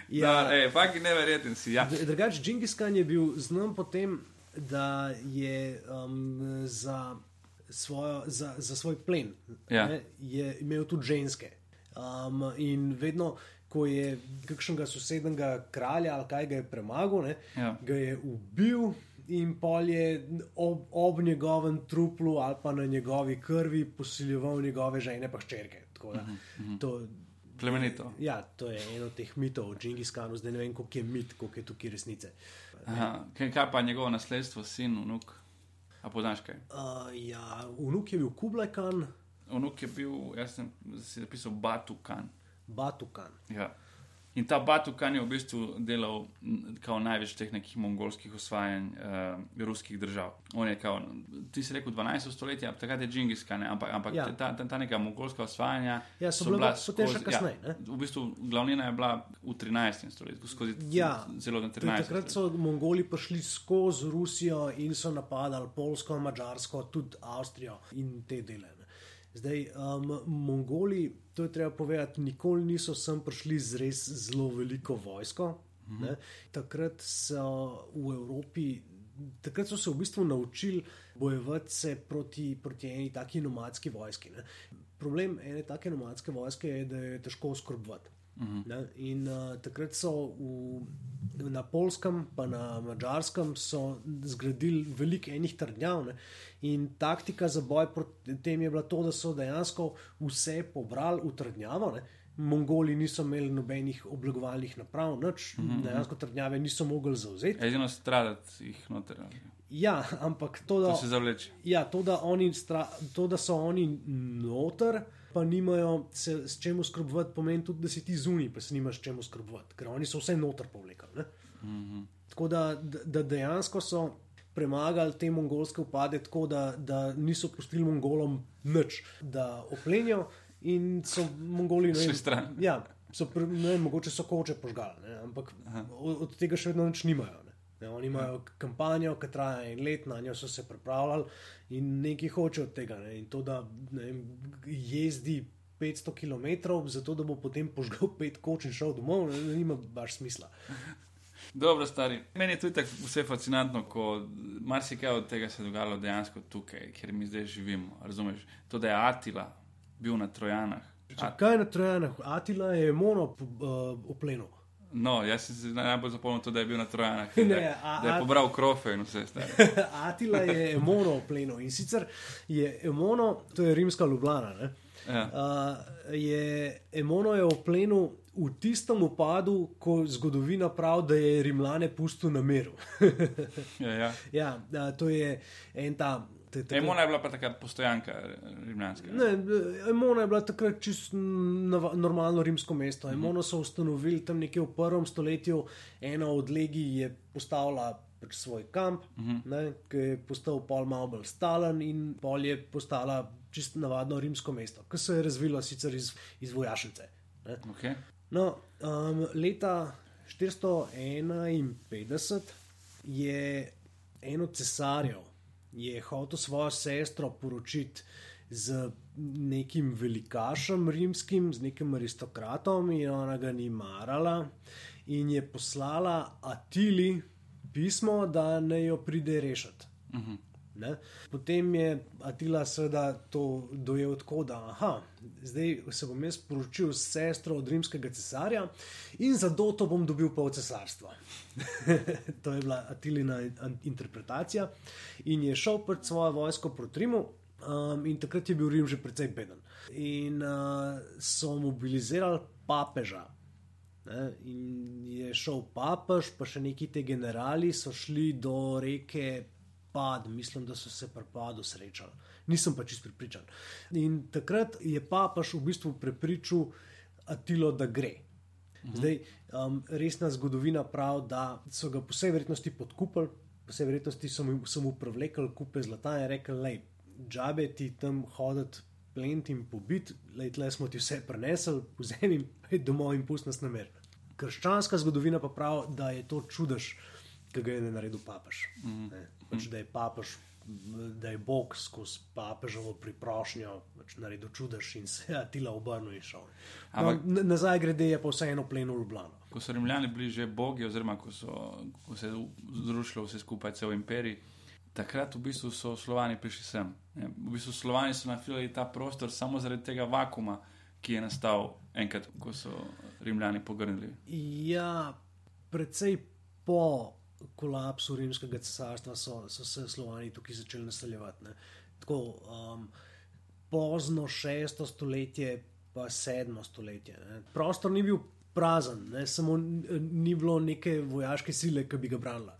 Ja, Ja, ej, fakt je neverjeten si. Ja. Dr- Drugač, Džingis Khan je bil znan po tem, da je um, za, svojo, za, za svoj plen Ja. ne, je imel tudi ženske. Um, in vedno, ko je kakšnega sosednega kralja ali kaj ga je premagal, ne, Ja. ga je ubil. In pol je ob, ob njegovem truplu ali pa na njegovi krvi posiljeval njegove žene pa hčerke. Tako da, to, Plemenito. Ja, to je eno od teh mitov o Džingis Khanu, zdaj ne vem, koliko je mit, koliko je tukaj resnice. Aha, kaj, kaj pa njegovo nasledstvo, sin, vnuk? A poznaš kaj? Uh, ja, vnuk je bil Kublaj Khan, Vnuk je bil, jaz sem si zapisal Batu Khan. Batu Khan. Ja. In ta Batukan je v bistvu delal kao največ teh nekih mongolskih osvajanj uh, ruskih držav. On je kao, ti si rekel 12. stoletje, takrat je Džingis Khan, ampak, ampak Ja. ja. ta, ta, ta neka mongolska osvajanja Ja, so bila potem še kasneje, Ja, ne? v bistvu glavnina je bila v 13. stoletju, skozi Ja, Torej, 13. takrat so Mongoli prišli skozi Rusijo in so napadali Polsko, Mačarsko, tudi Avstrijo in te dele. Ne. Zdaj, um, Mongoli, to je treba povedati, nikoli niso sem prišli z res zelo veliko vojsko. Ne. Takrat so v Evropi, takrat so se v bistvu naučili bojevati se proti, proti eni taki nomadski vojski. Ne. Problem ene take nomadske vojske je, da je težko oskrbovati. Ne? In uh, takrat so v, na Polskem, pa na Mačarskem, so zgradili veliko enih trdnjav. Ne? In taktika za boj proti tem je bila to, da so dejansko vse pobrali v trdnjavo. Ne? Mongoli niso imeli nobenih oblagovalnih naprav, nič, mm -hmm. dejansko trdnjave niso mogli zauzeti. Edino stradati jih noter. Ja, ampak to, da, To se zavleče. ja, to, da, oni stra, to, da so oni noter, pa nimajo se s čem skrbovati, pomeni tudi, da si ti zunaj, pa se nimaš s čem skrbovati, ker oni so vse noter povlekli. ne. Tako da, da dejansko so premagali te mongolske upade tako, da, da niso pustili mongolom nič, da oplenijo in so mongoli ne Šli vem, stran. Ja, so, ne mogoče so koče požgali, ne, ampak od, od tega še vedno nič nimajo. Ne. Ne, oni imajo kampanjo, ki traja en let, na njo so se pripravljali in nekaj hoče od tega. Ne. In to, da ne vem, jezdi 500 km, zato da bo potem požgal pet koč in šel domov, ne, ne nima baš smisla. Dobro, stari. Meni je tudi tako vse fascinantno, ko marsikaj od tega se je dogajalo dejansko tukaj, kjer mi zdaj živimo. Razumeš? To, da je Atila bil na Trojanah. Kaj je na Trojanah? Atila je mono uh, oplenil. No, jaz sem se najbolj zapomnil to, da je bil na Trojanah. Ne, da, a- da je pobral krofe in vse stari. Atila je emono oplenil in sicer je emono, to je rimska Ljubljana. Ne? Ja. Uh, je Emono je oplenil v tistem upadu, ko zgodovina pravi, da je Rimljane pustil na miru. Ja, ja. ja, to je en ta. Te- te- Emona je bila pa taka postojanka rimljanska. Ne, Emona je bila takrat čisto normalno rimsko mesto. Emono so ustanovili tam nekje v prvem stoletju, ena od legij je postavila pač svoj kamp, uh -huh. ne, ki je postal pol malo bolj stalen in pol je postala čisto navadno rimsko mesto, ki se je razvilo sicer iz, iz vojašnice. Ne. Okay. No, um, leta 451 je eno cesarjev je hotel svojo sestro poročiti z nekim velikašem rimskim, z nekim aristokratom, in ona ga ni marala, in je poslala Atili pismo, da naj jo pride rešiti. Ne? Potem je Atila seveda to dojel tako, da aha, zdaj se bom jaz poročil s sestro od rimskega cesarja in za to bom dobil pol cesarstva. to je bila Atilina in- interpretacija in je šel pred svojo vojsko proti Rimu. Um, in takrat je bil Rim že precej beden. In uh, so mobilizirali papeža, Ne, in je šel papež, pa še neki te generali so šli do reke Pad, mislim, da so se pri Padu srečali. Nisem pa čist pripričan. In takrat je papež v bistvu prepričal Atilo, da gre. Zdaj, um, resna zgodovina pravi, da so ga po vsej verjetnosti podkupili, po vsej verjetnosti so mu, so mu privlekli kupe zlata in rekli: Lej, džabe ti tam hoditi, plent in pobit, lej, tle smo ti vse prenesli, vzemi in pojdi domov in pusti nas na mer. Krščanska zgodovina pa pravi, da je to čudež, ki ga je naredil papež. Mm. Ne, pač, da je papež. Da je Bog skozi papežovo priprošnjo pač naredil čudež in se je Atila obrnil in šel. No, Ampak- n- nazaj grede je pa vseeno pleno Ljubljano. Ko so rimljani bili že bogi, oziroma ko, so, ko se je zrušilo vse skupaj, cel imperij, takrat v bistvu so Slovani prišli sem. Ne. V bistvu Slovani so nafilali ta prostor samo zaradi tega vakuma, ki je nastal enkrat, ko so rimljani pogrnili. Ja, predvsej po kolapsu rimskega cesarstva so, so se Slovani tukaj začeli naseljevati. Ne. Tako um, pozno šesto stoletje, pa sedmo stoletje. Ne. Prostor ni bil prazen, ne. samo ni bilo neke vojaške sile, ki bi ga branila.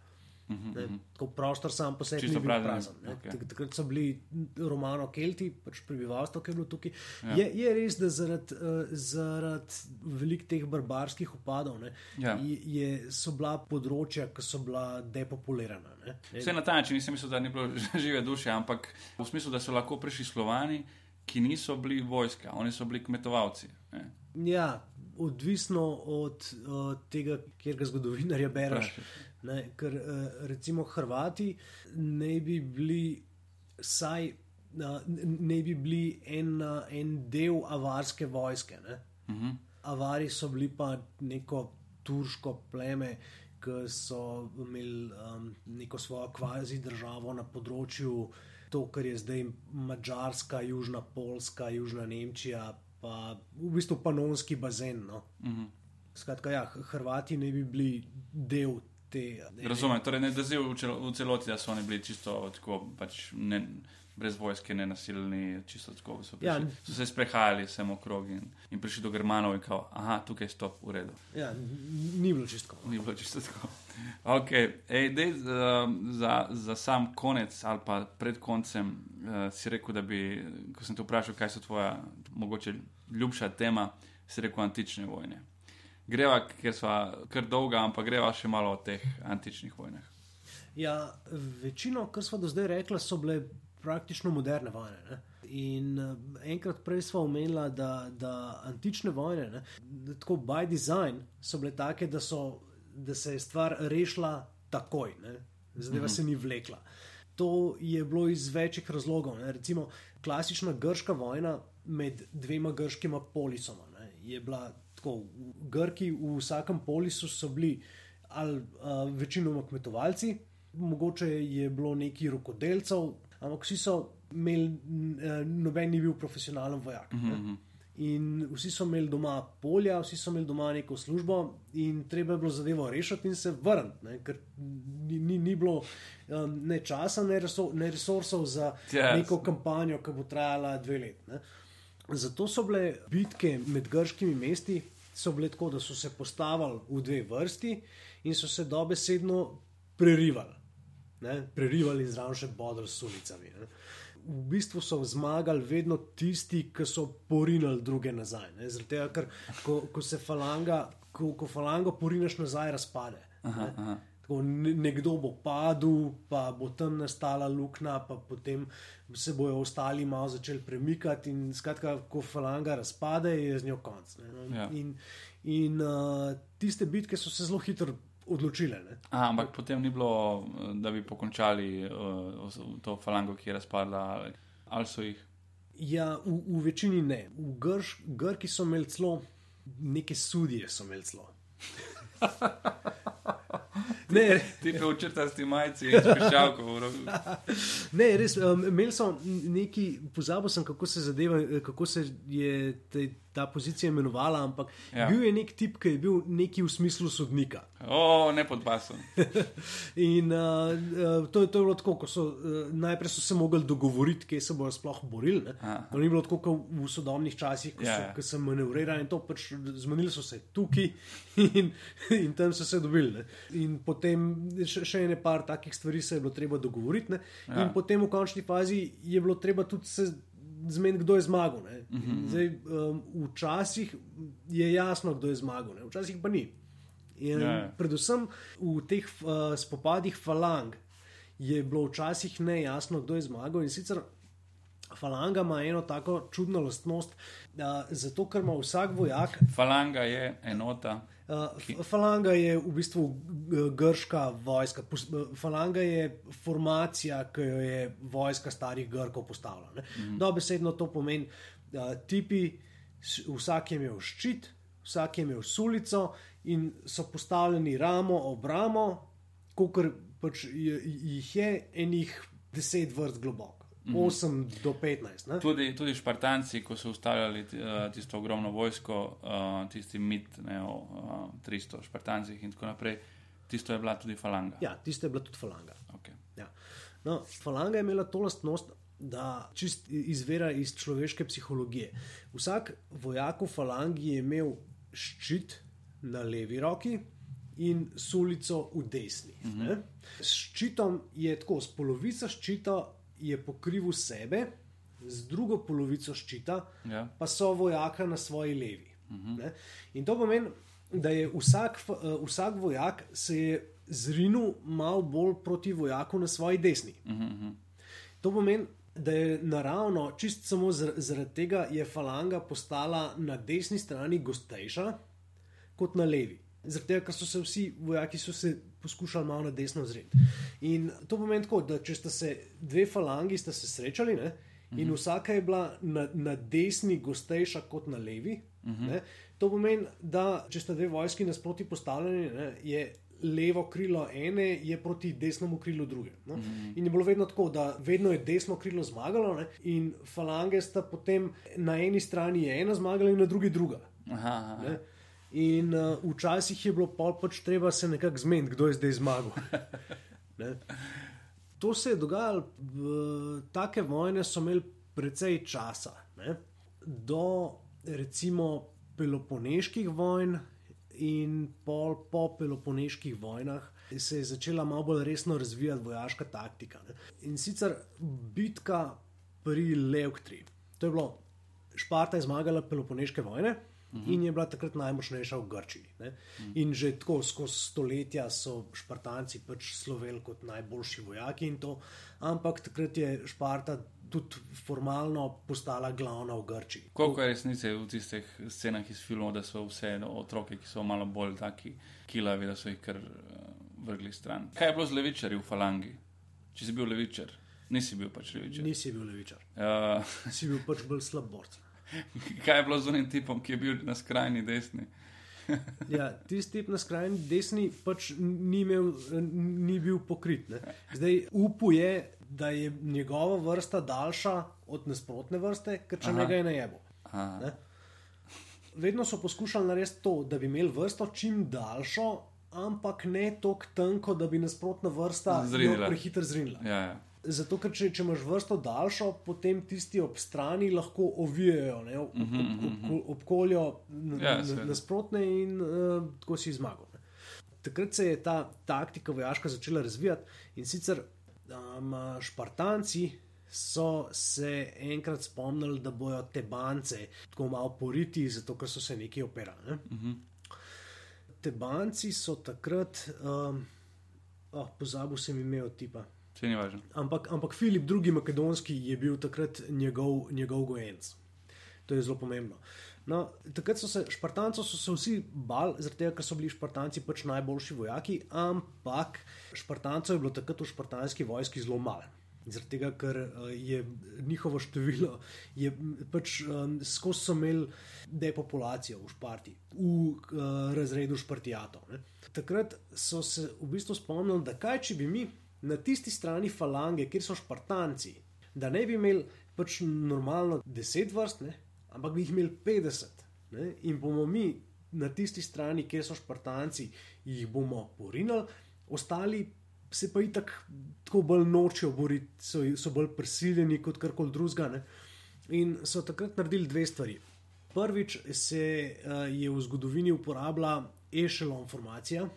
Ne, tako prostor sam po sebi ni bil prazen, prazen. Tak- Takrat so bili romano-kelti, pač prebivalstvo, ki je bilo tukaj. Ja. Je, je res, da zaradi uh, zarad velikih teh barbarskih upadov ne, Ja. je, je, so bila področja, ki so bila depopulirana. Ne, Vse na ta način nisem mislil, da ni bilo žive duše, ampak v smislu, da so lahko prišli slovani, ki niso bili vojska, oni so bili kmetovalci. Ne. Ja, odvisno od uh, tega, kjer ga zgodovinarja bereš. Ne, ker uh, recimo Hrvati ne bi bili saj. Uh, ne bi bili en, uh, en del avarske vojske. Ne? Uh -huh. Avari so bili pa neko turško pleme, ki so imeli um, neko svojo kvazi državo na področju to, kar je zdaj Mačarska, Južna Poljska, Južna Nemčija, pa v bistvu panonski bazen. No. Uh -huh. Skratka, ja, Hrvati ne bi bili del te. Ne, Razumem, torej ne v, celo, v celoti, da so oni bili čisto tako, pač ne, brez vojske, nenasilni, čisto tako. So, prišli, Ja. ja. so se sprehajali sem okrog in, in prišli do Germanov in kao, aha, tukaj je stop, v redu. Ja, ni bilo čisto. Ni bilo čisto tako. Okay. Ej, dej, za, za, za sam konec ali pa pred koncem uh, si rekel, da bi, ko sem te vprašal, kaj so tvoja mogoče ljubša tema, si rekel antične vojne. Greva, ker so kar dolga, ampak greva še malo o teh antičnih vojnah. Ja, večino, kar smo do zdaj rekli, so bile praktično moderne vojne. Ne? In uh, enkrat prej smo omenili, da, da antične vojne, ne, da tako by design, so bile take, da, so, da se je stvar rešila takoj, ne? zadeva se ni vlekla. To je bilo iz večjih razlogov. Ne? Recimo, klasična grška vojna med dvema grškima polisoma ne? je bila tako. Grki v vsakem polisu so bili ali uh, večinoma kmetovalci, mogoče je bilo nekaj rokodelcev, ampak vsi so imeli, eh, noben ni bil profesionalen vojak. Mm -hmm. In vsi so imeli doma polja, vsi so imeli doma neko službo, in treba je bilo zadevo rešiti in se vrniti, ne, ker ni, ni, ni bilo um, ne časa, ne, resor, ne resursov za Yes. neko kampanjo, ki bo trajala dve leti. Zato so bile bitke med grškimi mesti, tako, da so se postavili v dve vrsti in so se dobesedno prerivali. Ne? Prerivali zraven še bodr s ulicami. Ne? V bistvu so zmagali vedno tisti, ki so porinili druge nazaj. ne. Zaradi tega, ker ko, ko se falanga, ko, ko falango poriniš nazaj, razpade. Aha, aha. Tako, ne- nekdo bo padel, pa bo tam nastala luknja, pa potem se bojo ostali malo začeli premikati. In skratka, ko falanga razpade, je z njo konc. ne. No, Ja. In, in uh, tiste bitke so se zelo hitro odločile. Aha, ampak potem ni bilo, da bi pokončali uh, to falango, ki je razpadla, ali, so jih. Ja, v, v večini ne. V Grš, Grki so imeli celo neke sudije, so imeli celo. ne, Ti pa včrtasti majci in spiščalko v rogu. Ne, res, um, imeli so neki, pozabil sem, kako se zadeva, kako se je te, ta pozicija imenovala, ampak Ja. ja. bil je nek tip, ki je bil neki v smislu sodnika. O, ne pod basom. In uh, to, to je bilo tako, ko so uh, najprej so se mogli dogovoriti, kje se bodo sploh borili. To ni bilo tako kot v sodobnih časih, ko, Ja, so, ja. ko so manevrirali in to pač zmenili so se tukaj in, in tam so se dobili. Ne. In potem še, še ene par takih stvari se je bilo treba dogovoriti. Ne. Ja. In potem v končni fazi je bilo treba tudi se. Zmeniti, kdo je zmagal. Mhm, In Zdaj, um, včasih je jasno, kdo je zmagal, ne. včasih pa ni. In Ja, ja. predvsem v teh uh, spopadih falang je bilo včasih nejasno, kdo je zmagal. In sicer falanga ima eno tako čudno lastnost, da zato, ker ima vsak vojak. Falanga je enota. Uh, falanga je v bistvu uh, grška vojska. Uh, Falanga je formacija, ki jo je vojska starih Grkov postavila. Mm -hmm. Dobesedno to pomeni, da tipi, vsak je imel ščit, vsak je imel sulico in so postavljeni ramo ob ramo, kot pač je- jih je enih deset vrst globoko. 8 do 15. Ne? Tudi, tudi Špartanci, ko so ustavljali eh, tisto ogromno vojsko, eh, tisti mit ne, o eh, 300 Špartancih in tako naprej, tisto je bila tudi falanga. Ja, tiste je bila tudi falanga. Okay. Ja. No, falanga je imela to lastnost, da čist izvira iz človeške psihologije. Vsak vojak v falangi je imel ščit na levi roki in sulico v desni. Uh -huh. S ščitom je tako, s polovico ščita je pokrival sebe, z drugo polovico ščita Ja. pa so vojaka na svoji levi. Uh -huh. In to pomeni, da je vsak, eh, vsak vojak se je zrinil malo bolj proti vojaku na svoji desni. Uh -huh. To pomeni, da je naravno, čist samo zar- zaradi tega, je falanga postala na desni strani gostejša kot na levi. Zaradi tega, ker so se vsi vojaki so se poskušali malo na desno zreti. In to pomeni tako, da če sta se dve falangi sta se srečali, ne, in vsaka je bila na, na desni gostejša kot na levi, ne, to pomeni, da če sta dve vojski nasproti postavljeni, ne, je levo krilo ene je proti desnemu krilu druge. No? Mm -hmm. In je bilo vedno tako, da vedno je desno krilo zmagalo, ne? in falange sta potem na eni strani je ena zmagala in na drugi druga. Aha, aha. Ne? In uh, včasih je bilo pol pač treba se nekako zmeniti, kdo je zdaj zmagal. Ne? to se je dogajalo, take vojne so imeli precej časa. Ne? Do recimo Peloponeških vojn in pol po Peloponeških vojnah se je začela malo bolj resno razvijati vojaška taktika. Ne? In sicer bitka pri Leuktri. To je bilo, Šparta je zmagala Peloponeške vojne. In je bila takrat najmočnejša v Grčiji. Ne? In že tako skozi stoletja so Špartanci pač sloveli kot najboljši vojaki in to, ampak takrat je Šparta tudi formalno postala glavna v Grčiji. Koliko je resnice v tistih scenah iz filmov, da so vseeno otroke, ki so malo bolj taki kilavi, da so jih kar uh, vrgli stran. Kaj je bilo z levičarji v falangi? Če si bil levičar, nisi bil pač levičar. Nisi bil levičar, Uh, si bil pač bolj slab borc. kaj je bilo z unim tipom, ki je bil na skrajni desni? Ja, tisti tip na skrajni desni pač ni, imel, ni bil pokrit. Ne. Zdaj upuje, da je njegova vrsta daljša od nasprotne vrste, ker če ne ga je najebo. Ne? Vedno so poskušali narediti to, da bi imeli vrsto čim daljšo, ampak ne tako tanko, da bi nasprotna vrsta prehitro zrinila. Ja, ja. Zato, ker če, če imaš vrsto daljšo, potem tisti ob strani lahko ovijajo, ne, ob, ob, ob, ob, obkoljo n- Ja, nasprotne in uh, tako si zmagal. Ne. Takrat se je ta taktika vojaška začela razvijati in sicer um, Špartanci so se enkrat spomnili, da bojo te bance tako malo poriti, zato ker so se nekaj operali. Ne. Uh -huh. Tebanci so takrat, um, oh, pozabil sem ime od tipa. Če ni važno. Ampak, ampak Filip II. Makedonski je bil takrat njegov, njegov gojenc. To je zelo pomembno. No, takrat so se se vsi bali, zaradi tega, ker so bili Špartanci pač najboljši vojaki, ampak Špartancov je bilo takrat v špartanski vojski zelo malo. Zaradi tega, ker eh, je njihovo število, je pač um, skozi so imeli depopulacijo v Šparti, v uh, razredu Špartijatov. Takrat so se v bistvu spomnili, da kaj če bi mi na tisti strani falange, kjer so Špartanci, da ne bi imeli pač normalno 10 vrst, ne, ampak bi jih imeli 50. Ne, in bomo mi na tisti strani, kjer so Špartanci, jih bomo porinili, ostali se pa itak tako bolj nočejo boriti, so, so bolj prisiljeni kot karkoli drugega. In so takrat naredili dve stvari. Prvič se uh, je v zgodovini uporabljala ešelon formacija.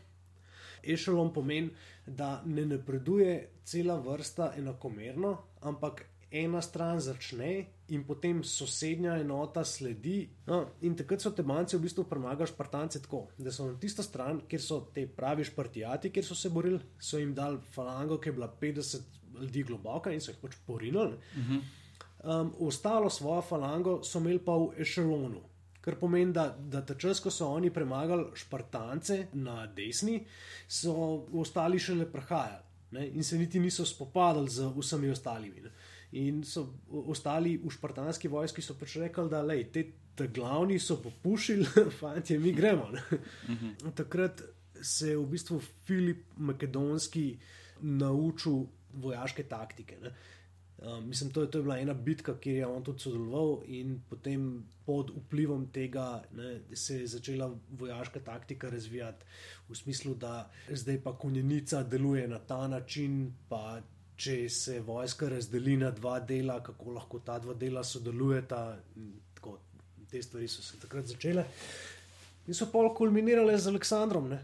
Ešelon pomeni, da ne napreduje cela vrsta enakomerno, ampak ena stran začne in potem sosednja enota sledi. No, in takrat so tebanci v bistvu premagali špartance tako, da so na tisto stran, kjer so te pravi špartijati, kjer so se borili, so jim dali falango, ki je bila 50 ljudi globoka in so jih pač porinili. Um, ostalo svojo falango so imeli pa v ešelonu. Kar pomeni, da, da ta čas, ko so oni premagali Špartance na desni, so ostali šele prehajali ne, in se niti niso spopadali z vsemi ostalimi. Ne. In so ostali v špartanski vojski so pač rekli, da lej, te, te glavni so popušili, fanti, mi gremo. ne. Takrat se je v bistvu Filip Makedonski naučil vojaške taktike. Ne. Um, mislim, to je, to je bila ena bitka, kjer je on tudi sodeloval, in potem pod vplivom tega ne, se je začela vojaška taktika razvijati, v smislu, da zdaj pa konjenica deluje na ta način, pa če se vojska razdeli na dva dela, kako lahko ta dva dela sodelujeta. Tako, te stvari so se takrat začele. In so pol kulminirale z Aleksandrom,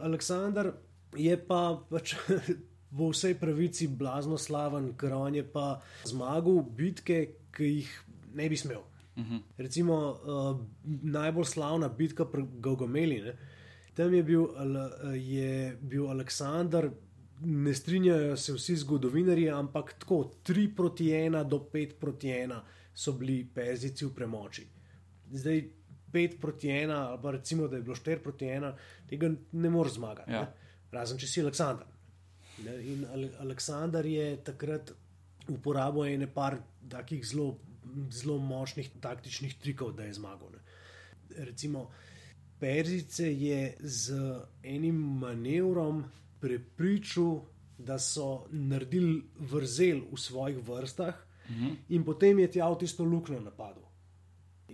Aleksandr je pa pač v vsej pravici blazno slaven, ker on je pa zmagal bitke, ki jih ne bi smel. Uh -huh. Recimo uh, najbolj slavna bitka pri Gaugameli. Ne? Tam je bil, je bil Aleksandr, ne strinjajo se vsi zgodovinari, ampak tako 3 proti 1 do 5 proti 1 so bili Perzici v premoči. Zdaj 5 proti 1, ali pa recimo, da je bilo 4 proti 1, tega ne moreš zmagati. Ja. Razen če si Aleksandr. In Aleksandr je takrat uporabil ene par takih zelo, zelo močnih taktičnih trikov, da je zmagal. Ne. Recimo, Perzice je z enim manevrom prepričal, da so naredili vrzel v svojih vrstah, mhm. in potem je tja v tisto luknjo napadel.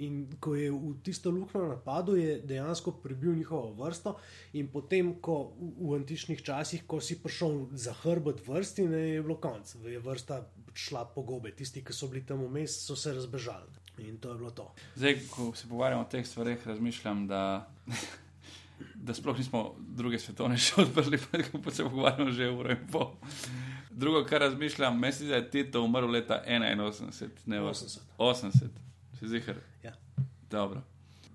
In ko je v tisto luknjo napadel, je dejansko prebil njihovo vrsto. In potem, ko v, v antičnih časih, ko si prišel za hrbet vrsti, ne, je bilo konc, je vrsta šla po gobe. Tisti, ki so bili tam vmes, so se razbežali. In to je bilo to. Zdaj, ko se pogovarjamo o teh stvareh, razmišljam, da da sploh nismo druge svetovne še odprli, pa se pogovarjamo že uro in pol. Drugo, kar razmišljam, mislim, da je Tito umrl leta 81, ne 80. 80, si zihar. Ja. Dobro.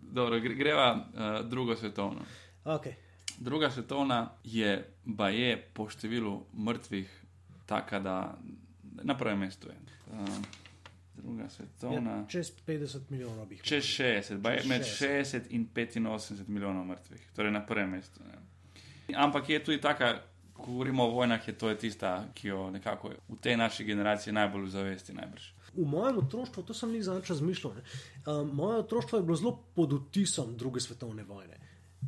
Dobro, greva uh, drugo svetovno. Okay. Druga svetovna je, ba je po številu mrtvih, taka, da na prvem mestu je. Uh, druga svetovna. Ja, čez 50 milijonov bi jih. Čez 60, čez med 60 in 85 milijonov mrtvih, torej na prvem mestu. Ne. Ampak je tudi taka, ko govorimo o vojnah, je to je tista, ki jo nekako v tej naši generaciji najbolj zavesti. Najbrž. V mojem otroštvu, to sem jih zadnjič razmišljal, um, moje otroštvo je bilo zelo pod vtisom druge svetovne vojne.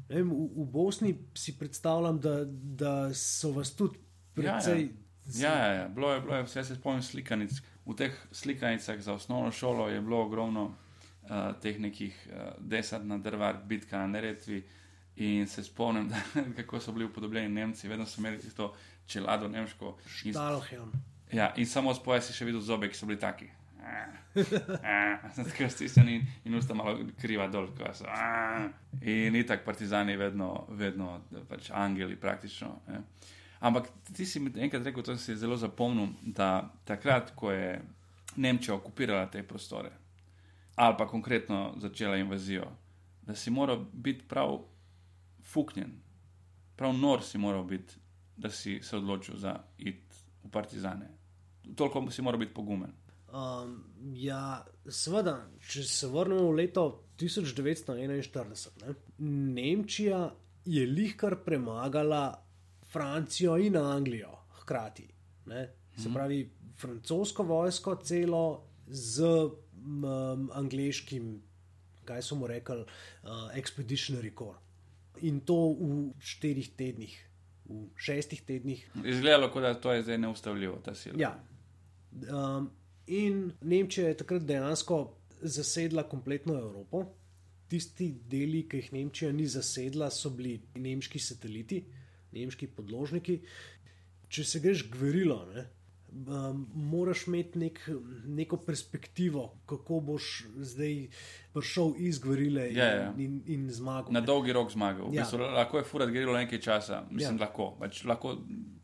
Vem, v, v Bosni si predstavljam, da, da so vas tudi precej. Ja, ja. ja, ja, ja. bilo je, bilo je vse se spomnim slikanic v teh slikanicah za osnovno šolo je bilo ogromno uh, teh nekih uh, desant na drvar, bitka na neretvi. In se spomnim, da, kako so bili upodobljeni Nemci, vedno so imeli to čelado nemško. Štalhjem. Ja, in samo spoje si še videl zobe, ki so bili taki. Tako stisnjen in, in usta malo kriva dol. So, in itak partizani, vedno, vedno pač angeli, praktično. Je. Ampak ti si mi enkrat rekel, to si zelo zapomnil, da takrat, ko je Nemčija okupirala te prostore, ali pa konkretno začela invazijo, da si moral biti prav fuknjen, prav nor si moral biti, da si se odločil za id v partizane. Toliko si moral biti pogumen. Um, ja, seveda, če se vrnemo v leto 1941, ne, Nemčija je lihkar premagala Francijo in Anglijo hkrati. Ne? Se mhm. pravi, francosko vojsko celo z um, angliškim, kaj so mu rekli, uh, Expeditionary Corps. In to v štirih tednih, v šestih tednih. Izgledalo, kot da to je zdaj neustavljivo, ta sila. Ja. Um, in Nemčija je takrat dejansko zasedla kompletno Evropo. Tisti deli, ki jih Nemčija ni zasedla, so bili nemški sateliti nemški podložniki. Če se greš gverilo, ne, um, moraš imeti nek, neko perspektivo, kako boš zdaj prišel iz gverile in, ja, ja. in, in zmagal. Na dolgi rok zmagal. Ja. V bistvu, lahko je furat gverilo nekaj časa, mislim, ja. lahko. Pač, lahko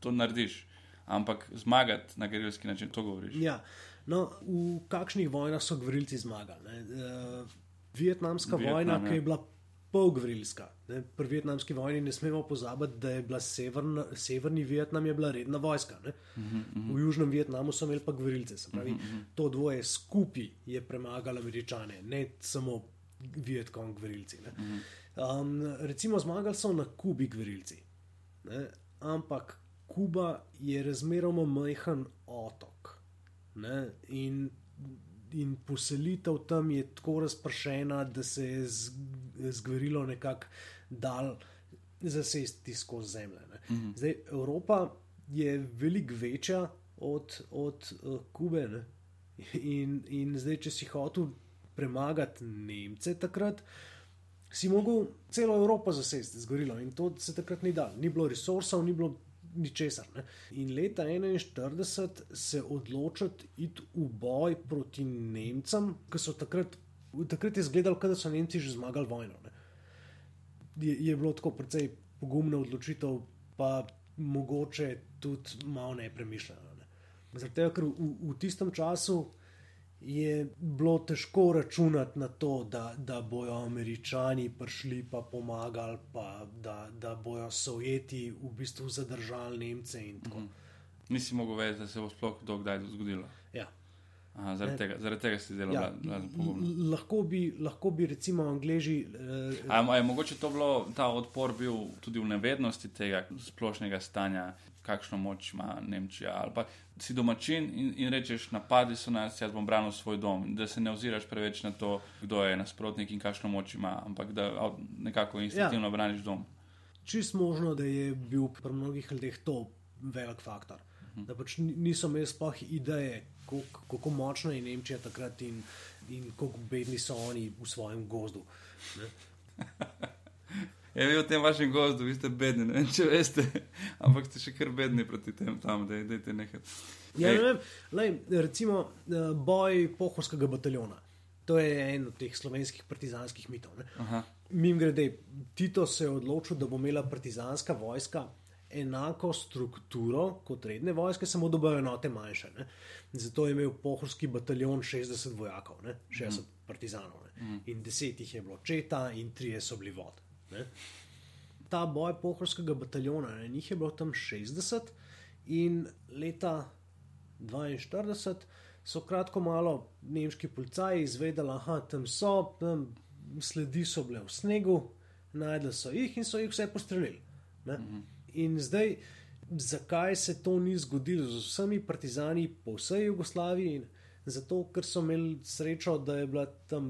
to narediš, ampak zmagati na gerilski način, to govoriš. Ja. No, v kakšnih vojnah so gverilci zmagali? Uh, Vietnamska Vietnam, vojna, ja. ki je bila polgrilska. Pri vietnamski vojni ne smemo pozabiti, da je bila severna, severni Vietnam je bila redna vojska. Uh -huh, uh -huh. V južnem Vietnamu so imeli pa grilce. Se pravi, uh -huh. to dvoje skupaj je premagalo američane, ne samo Vietkong grilci. Uh -huh. um, recimo zmagali so na Kubi grilci. Ampak Kuba je razmeroma majhen otok. Ne? In in poselitev tam je tako razpršena, da se je zgorilo nekako dal zasesti skozi zemljo. Mm -hmm. Zdaj, Evropa je veliko večja od, od uh, Kube. Ne? In, in zdaj, če si hotel premagati Nemce takrat, si mogel celo Evropo zasesti, zgorilo. In to se takrat ni dal. Ni bilo resursov, ni bilo ničesar. Ne? In leta 1941 se odločiti iti v boj proti Nemcem, ki so takrat, takrat je izgledalo, da so Nemci že zmagali vojno. Je, je bilo tako precej pogumna odločitev, pa mogoče tudi malo nepremišljena. Ne. Tega, ker v, v tistem času je bilo težko računati na to, da, da bodo američani prišli pa pomagali, pa da, da bodo sovjeti v bistvu zadržali Nemce. Mm. Nisi mogel vedeti, da se bo sploh kdaj zgodilo. Ja. Aha, zaradi, tega, zaradi tega si zelo ja, pogumno. Lahko bi, lahko bi recimo Angliji. Eh, a, a je mogoče to bilo, ta odpor bil tudi v nevednosti tega splošnega stanja, kakšno moč ima Nemčija. Ali pa si domačin in, in rečeš, napadi so nas, jaz bom branil svoj dom. Da se ne oziraš preveč na to, kdo je nasprotnik in kakšno moč ima, ampak da nekako instinktivno ja. braniš dom. Čist možno, da je bil pri mnogih ljudeh to velik faktor. Mhm. Da pač niso imeli sploh ideje, kako, kako močna je Nemčija takrat in, in kako bedni so oni v svojem gozdu. Je bil v tem vašem gozdu, vi ste bedni, ne vem, če veste, ampak ste še kar bedni proti tem tam, da idete nekaj. Ja, ne vem, lej, recimo eh, boj pohorskega bataljona. To je en od teh slovenskih partizanskih mitov. Mim grede, Tito se je odločil, da bo imela partizanska vojska enako strukturo kot redne vojske, samo da bojo enote manjše. Ne? Zato je imel pohorski bataljon 60 vojakov, ne? 60 mm. partizanov. Mm. In 10 jih je bilo četa, in 3 so bili vod. Ne? Ta boj pohorskega bataljona, ne, njih je bilo tam 60, in leta 42 so kratko malo nemški policaji izvedeli, da tam so, tam sledi so bile v snegu, najdel so jih in so jih vse postrelili. Mhm. In zdaj, zakaj se to ni zgodilo z vsemi partizani po vsej Jugoslaviji? Zato, ker so imeli srečo, da je bila tam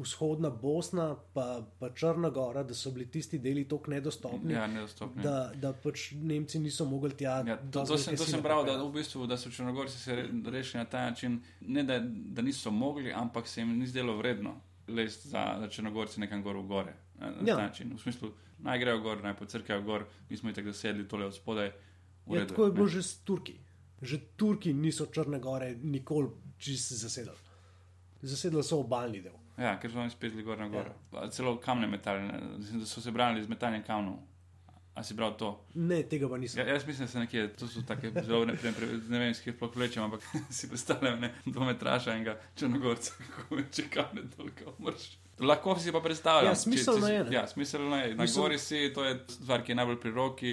vzhodna Bosna, pa, pa Črna Gora, da so bili tisti deli tako nedostopni, ja, nedostopni. Da, da pač Nemci niso mogli tja. Ja, to, to sem, to sem bral, da, v bistvu, da so Črnogorci se rešili na ta način, ne da, da niso mogli, ampak se jim ni zdelo vredno lezti za, za Črnogorci nekam gor v gore. Na, na ja. način. V smislu, naj grejo gor, naj pocrkajo gor, mi smo jih tako zasedli tole od spodaj. Ja, tako je bilo že s Turki. Že Turki niso Črne gore nikoli čisto zasedali. Zasedali so obaljni del. Ja, ker so oni spet zgor na gor. Ja. Celo kamne metali, da so se branili z metanjem kamnov. A si bral to? Ne, tega pa nisem. Ja, jaz mislim, da so nekje, to so tako zelo ne, ne, ne vem, skje sploh vlečem, ampak si predstavljam, ne, dvometraša enega črnogorca, kako me čeka, ne toliko umrš. Lahko si pa predstavljam. Ja, smiselno je. Ja, smiselno je. Na gori si, to je stvar, ki je najbolj pri roki.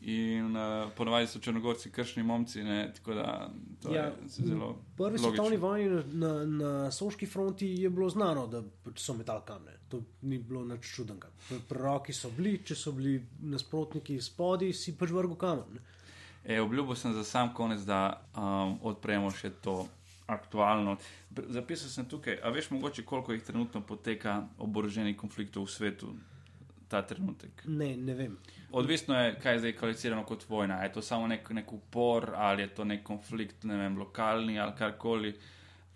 In uh, ponovadi so črnogorci kršni momci. Ne, da, ja, zelo prvi svetovni vojni na, na Soški fronti je bilo znano, da so metal kamne. To ni bilo nič čudnega. Proroki so bili, če so bili nasprotniki spodaj, si pač vrgo kamen. E, obljubil sem za sam konec, da um, odpremo še to aktualno. Zapisal sem tukaj, a veš mogoče, koliko jih trenutno poteka oboroženih konfliktov v svetu ta trenutek? Ne, ne vem. Odvisno je, kaj je zdaj kvalificirano kot vojna. Je to samo nek, nek upor ali je to nek konflikt, ne vem, lokalni ali karkoli.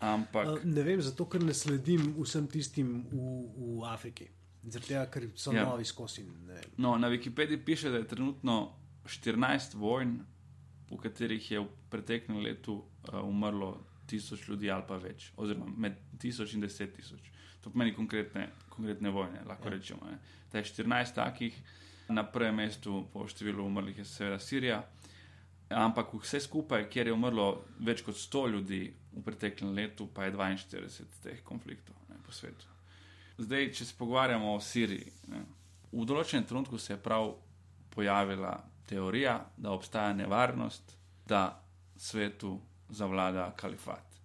Ampak... Uh, ne vem, zato ker ne sledim vsem tistim v, v Afriki. Zato, ker so ja. novi skozi. No, na Wikipediji piše, da je trenutno 14 vojn, v katerih je v preteklem letu uh, umrlo tisoč ljudi ali pa več, oziroma med tisoč in deset tisoč. To pomeni konkretne, konkretne vojne, lahko ja. rečemo. Da je 14 takih. Na prvem mestu po številu umrlih je seveda Sirija. Ampak vse skupaj, kjer je umrlo več kot 100 ljudi v preteklem letu, pa je 42 teh konfliktov ne, po svetu. Zdaj, če se pogovarjamo o Siriji, ne, v določenem trenutku se je prav pojavila teorija, da obstaja nevarnost, da svetu zavlada kalifat.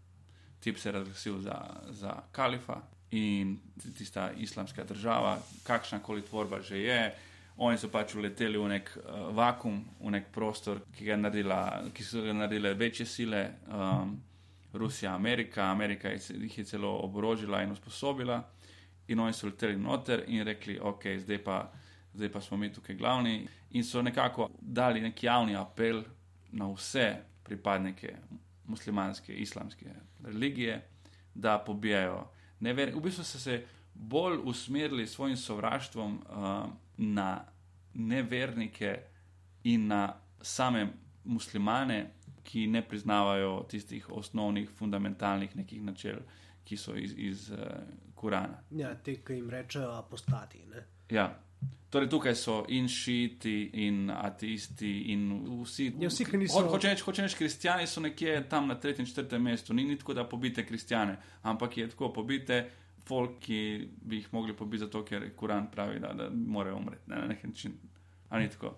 Tip se je razglasil za, za kalifa in tista islamska država, kakršna koli tvorba že je. Oni so pač uleteli v nek uh, vakum, v nek prostor, ki, naredila, ki so ga naredile večje sile, um, Rusija, Amerika. Amerika jih je celo oborožila in usposobila, in oni so leteli noter in rekli, ok, zdaj pa, zdaj pa smo mi tukaj glavni. In so nekako dali nek javni apel na vse pripadnike muslimanske, islamske religije, da pobijajo. V bistvu so se bolj usmerili s svojim sovraštvom. Uh, na nevernike in na same muslimane, ki ne priznavajo tistih osnovnih, fundamentalnih nekih načel, ki so iz, iz uh, Korana. Ja, te, ki jim rečejo apostati. Ne? Ja. Torej, tukaj so in šiti, in ateisti, in vsi. Ja, vsi, ki niso- Ho- Hoče reči, hoče reči, kristijani so nekje tam na tretjem, četrtem mestu. Ni, ni tako, da pobite kristijane, ampak je tako, pobite folk, ki bi jih mogli pobiti zato, ker Kuran pravi, da, da morajo umreti. Ne, na nek način. A ni tako.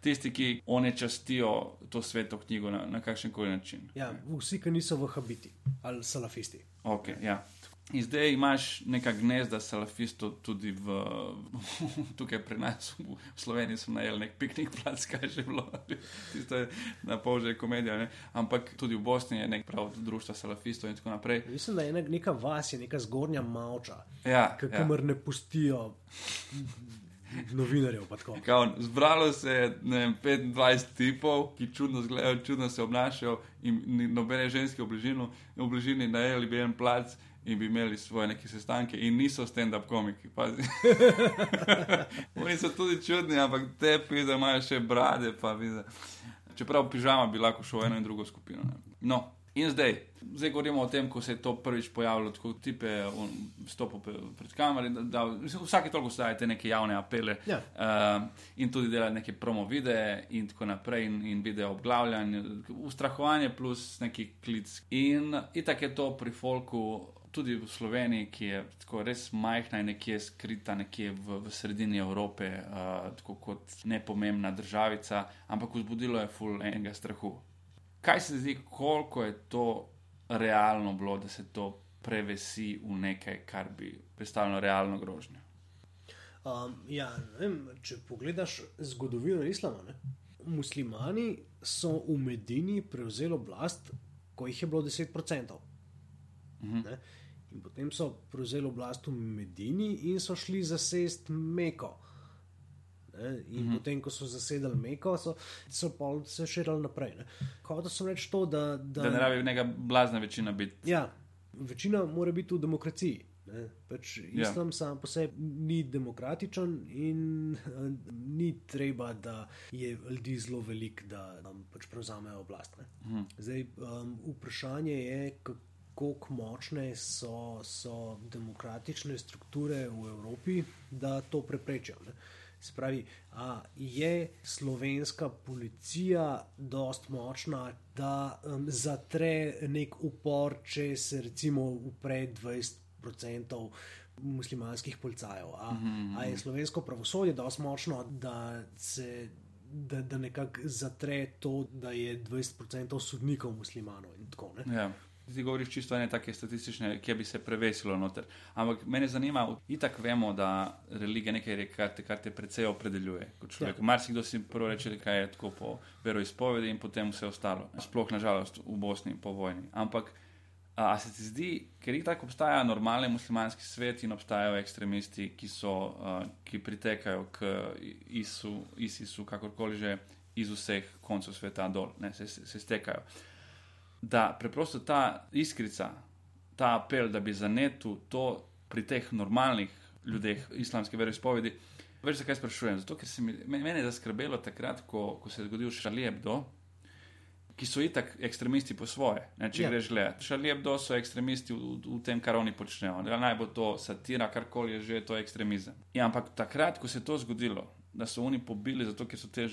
Tisti, ki onečastijo to sveto knjigo na, na kakšen koli način. Ja, vsi, ki niso vahabiti ali salafisti. Okay, ja. In zdaj imaš neka gnezda salafistov tudi v, tukaj pri nas, v Sloveniji, so najeli nek piknik plac, kaj že bilo, tisto je na pol že komedija, ne? ampak tudi v Bosni je nek prav društvo salafistov in tako naprej. Mislim, da je ena, neka vas, je neka zgornja malča, Ja, ja. kamor ne pustijo novinarjev. pa tako. Kao, zbralo se je vem, 25 tipov, ki čudno izgledajo, čudno se obnašajo, in nobene ženske v bližini, v bližini najeli bi en plac in bi imeli svoje neke sestanke, in niso stand-up komiki. Oni so tudi čudni, ampak te pide imajo še brade. Čeprav pižama bi lahko šel v eno in drugo skupino. Ne. No, in zdaj, zdaj govorimo o tem, ko se je to prvič pojavilo, tako tipe stopil pred kameri, vsake toliko stavite neke javne apele Ja. uh, in tudi delati neke promo videe in tako naprej, in, in video obglavljanje, ustrahovanje plus neki klic. In itak je to pri folku. Tudi v Sloveniji, ki je tako res majhna in nekje skrita, nekje v, v sredini Evrope, uh, tako kot nepomembna državica, ampak vzbudilo je ful enega strahu. Kaj se zdi, koliko je to realno bilo, da se to prevesi v nekaj, kar bi predstavljalo realno grožnjo? Um, ja, vem, če pogledaš zgodovino islama, ne? muslimani so v Medini prevzeli oblast, ko jih je bilo 10%. Ne? In potem so prevzeli oblast v Medini in so šli zasest Meko. Ne? In mm -hmm. potem, ko so zasedali Meko, so, so pol se širili naprej. ne. Hotel sem reči to, da. da, Da ne rabi neka blazna večina biti. Ja, večina mora biti v demokraciji. Ne? Pač Ja. islam sam po sebi ni demokratičen in eh, ni treba, da je ljudi zelo velik, da um, pač prevzamejo oblast. Ne? Mhm. Zdaj, um, vprašanje je, kako močne so, so demokratične strukture v Evropi, da to preprečijo. Ne? Se pravi, a je slovenska policija dost močna, da um, zatre nek upor, če se recimo upre 20% muslimanskih policajev? A, a je slovensko pravosodje dost močno, da se. Da, da nekako zatre to, da je 20% sodnikov muslimanov in tako naprej. Ja. Ti govoriš čisto ene take statistične, ki bi se prevesilo noter. Ampak mene zanima, itak vemo, da religija nekaj je, kar te, kar te precej opredeljuje kot človek. Ja. Marsikdo si prvo reče, kaj je tako po veroizpovedi in potem vse ostalo. Sploh nažalost v Bosni po vojni. Ampak a, a se ti zdi, ker itak obstaja normalni muslimanski svet in obstajajo ekstremisti, ki, so, a, ki pritekajo k ISU, ISIS-u, kakorkoli že iz vseh koncev sveta dol, ne, se, se, se stekajo da preprosto ta iskrica, ta apel, da bi zanetil to pri teh normalnih ljudeh islamske veroizpovedi. Veš, zakaj sprašujem? Zato, ker se mi, me- mene je zaskrbelo takrat, ko, ko se je zgodil Charlie Hebdo, ki so itak ekstremisti po svoje. Ne, če Ja. greš gledati. Charlie Hebdo so ekstremisti v, v, v tem, kar oni počnejo. Da naj bo to satira, karkoli je že, to je ekstremizem. Ja, ampak takrat, ko se je to zgodilo, da so oni pobili, zato ker so te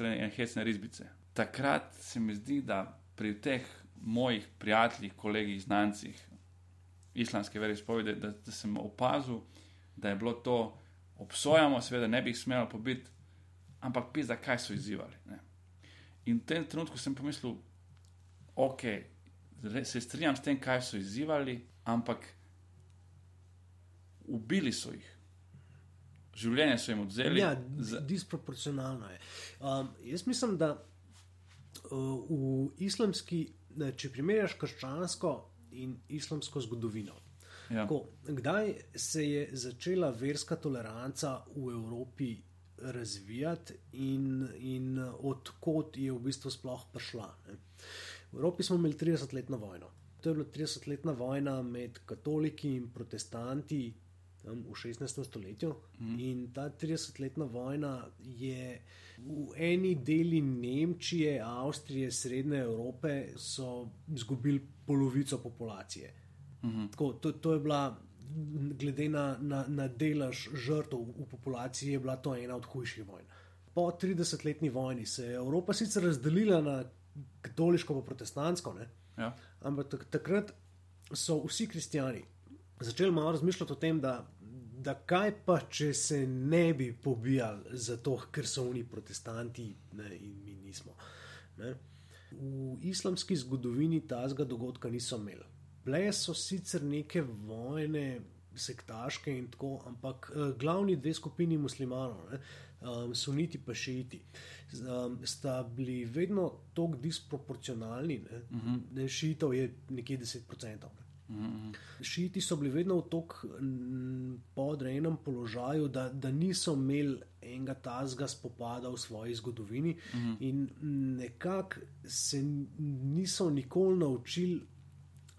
ene hecne risbice, takrat se mi zdi, da pri teh mojih prijateljih, kolegih, znancih islamske veroizpovedi, da, da sem opazil, da je bilo to obsojamo, seveda ne bi jih smelo pobiti, ampak pisa, kaj so izzivali. Ne. In v tem trenutku sem pomislil, ok, se strinjam s tem, kaj so izzivali, ampak ubili so jih. Življenje so jim vzeli. Ja, disproporcionalno je. Um, jaz mislim, da uh, v islamski, če primerjaš krščansko in islamsko zgodovino, ja. tako, kdaj se je začela verska toleranca v Evropi razvijati in, in odkot je v bistvu sploh prišla. Ne? V Evropi smo imeli 30-letno vojno. To je bila 30-letna vojna med katoliki in protestanti tam, v 16. stoletju. Mm. In ta 30-letna vojna je v eni deli Nemčije, Avstrije, Srednje Evrope so izgubili polovico populacije. Mm -hmm. Tako, to, to je bila glede na, na, na delež žrtev v populaciji, je bila to ena od hujših vojn. Po 30-letni vojni se je Evropa sicer razdelila na katoliško in protestantsko, Ja. ampak tak, takrat so vsi kristijani začeli malo razmišljati o tem, da, da kaj pa, če se ne bi pobijali zato, ker so oni protestanti ne, in mi nismo. Ne. V islamski zgodovini tazga dogodka niso imeli. Bile so sicer neke vojne, sektaške in tako, ampak uh, glavni dve skupini muslimanov, ne, um, suniti pa šiiti, um, sta bili vedno tako disproporcionalni. Ne, uh -huh. ne, šiitov je nekje 10%. Ne. Šiti so bili vedno v tako podrejenem položaju, da, da niso imeli enega tazga spopada v svoji zgodovini, uh -huh. in nekako se niso nikoli naučili.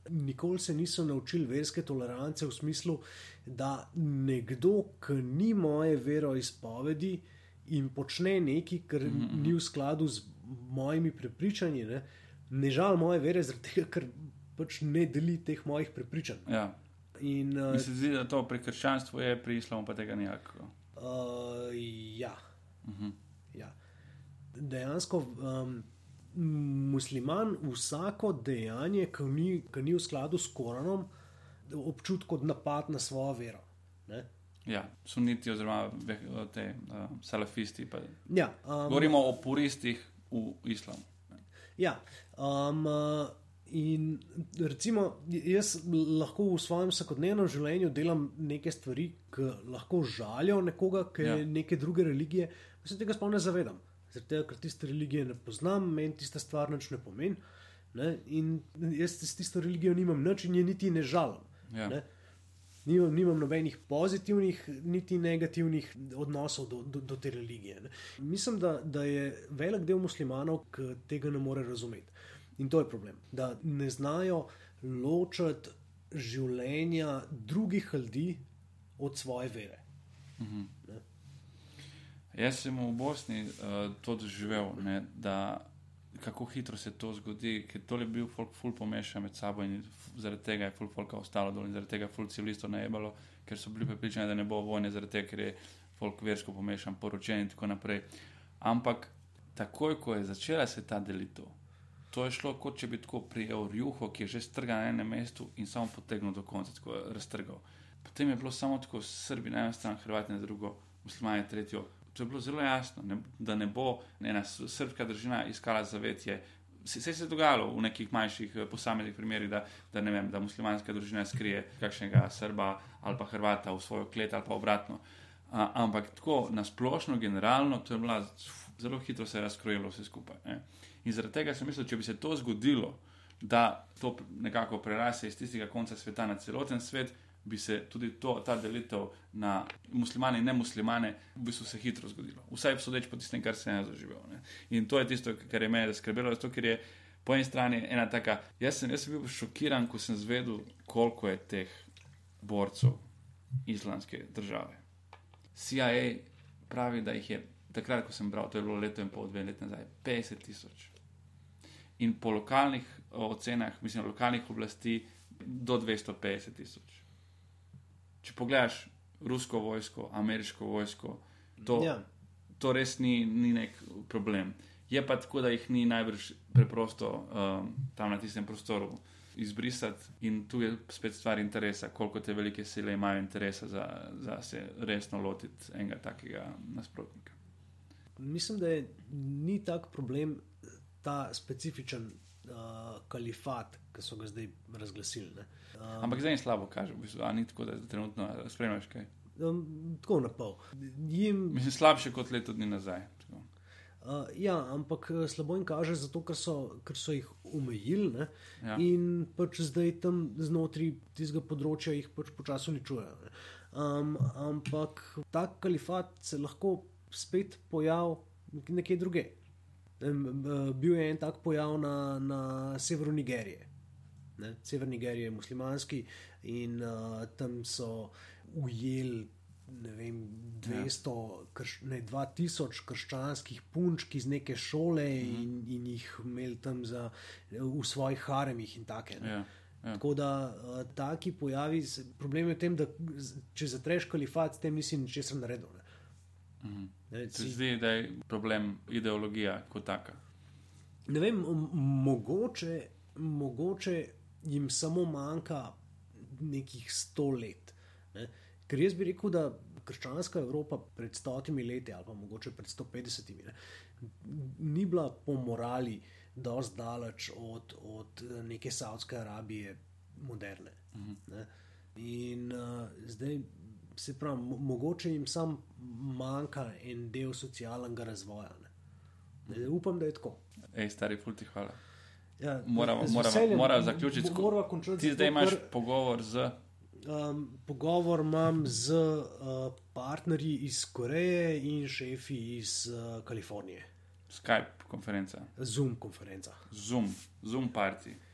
Nikoli se niso naučili verske tolerance v smislu, da nekdo, ki ni moje veroizpovedi in počne nekaj, kar mm -hmm. ni v skladu z mojimi prepričanji, ne, ne žal moje vere, zaradi tega, ker pač ne deli teh mojih prepričanj. Ja. In, uh, Mi se zdi, da to pri krščanstvu je, pri islamu pa tega nijako. uh, ja. Uh -huh. ja. Dejansko. Um, Musliman vsako dejanje, ki ni, ki ni v skladu s Koranom, občuti kot napad na svojo vero. Ne? Ja, suniti oziroma te uh, salafisti. Pa. Ja, um, Govorimo o puristih v islamu. ja, um, uh, in recimo, jaz lahko v svojem vsakodnevnem življenju delam neke stvari, ki lahko žalijo nekoga, ki je Ja. neke druge religije, pa se tega sploh ne zavedam. Tega, ker tiste religije ne poznam, meni tista stvar nič ne pomeni. Ne? In jaz s tisto religijo nimam nič in je niti ne žalim. Ja. Ne? Nimam, nimam nobenih pozitivnih, niti negativnih odnosov do, do, do te religije. Ne? Mislim, da, da je velik del muslimanov, ki tega ne more razumeti. In to je problem, da ne znajo ločiti življenja drugih ljudi od svoje vere. Jaz sem v Bosni uh, to doživel, ne, da kako hitro se to zgodi, ker to je bil folk ful pomešan med sabo in zaradi tega je ful folka ostalo dol in zaradi tega je ful civilistov najebalo, ker so bili prepričani, da ne bo vojne, zaradi tega, ker je folk versko pomešan, poročen in tako naprej. Ampak takoj, ko je začela se ta delitev, to je šlo kot če bi tako prijel rjuho, ki je že strgal na enem mestu in samo potegnil do konca, tako raztrgal. Potem je bilo samo tako Srbi na eno stran, Hrvati na drugo, muslimani tretjo. To je bilo zelo jasno, ne, da ne bo ena s- srpska država iskala zavetje. Vse se je dogajalo v nekih manjših eh, posameznih primerih, da, da, ne vem, da muslimanska družina skrije kakšnega Srba ali pa Hrvata v svojo klet ali pa obratno. A, ampak tako na splošno, generalno, to je bila zelo hitro se je razkrojilo vse skupaj. Ne. In zaradi tega sem mislil, če bi se to zgodilo, da to nekako prerase iz tistega konca sveta na celoten svet, bi se tudi to, ta delitev na muslimane in nemuslimane v bistvu se hitro zgodilo. Vsaj sodeč po tistem, kar sem jaz doživel. Ne. In to je tisto, kar je mene skrbelo, zato ker je po eni strani ena taka. Jaz sem, jaz sem bil šokiran, ko sem zvedel, koliko je teh borcev islamske države. CIA pravi, da jih je takrat, ko sem bral, to je bilo leto in pol, dve leti nazaj, 50 tisoč. In po lokalnih o, ocenah, mislim, lokalnih oblasti, do 250 tisoč. Če pogledaš rusko vojsko, ameriško vojsko, to, Ja. to res ni, ni nek problem. Je pa tako, da jih ni najbrž preprosto um, tam na tistem prostoru izbrisati, in tu je spet stvar interesa, koliko te velike sile imajo interesa za, za se resno lotiti enega takega nasprotnika. Mislim, da je, ni tak problem ta specifičen uh, kalifat, ki so ga zdaj razglasili. ne. Um, Ampak zdaj jim slabo kaže, v bistvu, ni tako, da trenutno spremljaš kaj. um, tako na pol. Jim, Mislim, slabše kot leto dni nazaj. Tako. uh, ja, ampak eh, slabo jim kaže, zato ker so, ker so jih omejili ne, Ja. in pač zdaj tam znotraj tistega področja jih pač počasi uničujejo. Um, ampak ta kalifat se lahko spet pojavi nekje druge. Bil je en tak pojav na, na severu Nigerije. Ne? Sever Nigerije je muslimanski in uh, tam so ujeli ne vem, 200, krš, ne, 2000 krščanskih punčk iz neke šole -hmm. in, in jih imeli tam za, v svojih haremih in take. ne. Ja. Ja. Tako da uh, taki pojavi, problem je v tem, da če zatreš kalifat, s tem nisi ničesar naredil. Ne? Mhm. Ne, si, zdi, da je problem ideologija kot taka. ne vem, mogoče, mogoče jim samo manjka nekih sto let. Ne? Ker jaz bi rekel, da krščanska Evropa pred stotimi leti ali pa mogoče pred 150 ne, ni bila po morali dosti daleč od, od neke Saudske Arabije moderne. Ne? In uh, zdaj, se pravi, mo- mogoče jim sam manjka en del socialnega razvoja. Ne? Ne, upam, da je tako. Ej, stari, ful ti hvala. Ja, Moramo, moramo, moramo mo- zaključiti. morava Ti zdaj imaš pogovor z. Um, pogovor imam z uh, partnerji iz Koreje in šefi iz uh, Kalifornije. Skype konferenca, Zoom konferenca. Zoom, Zoom party.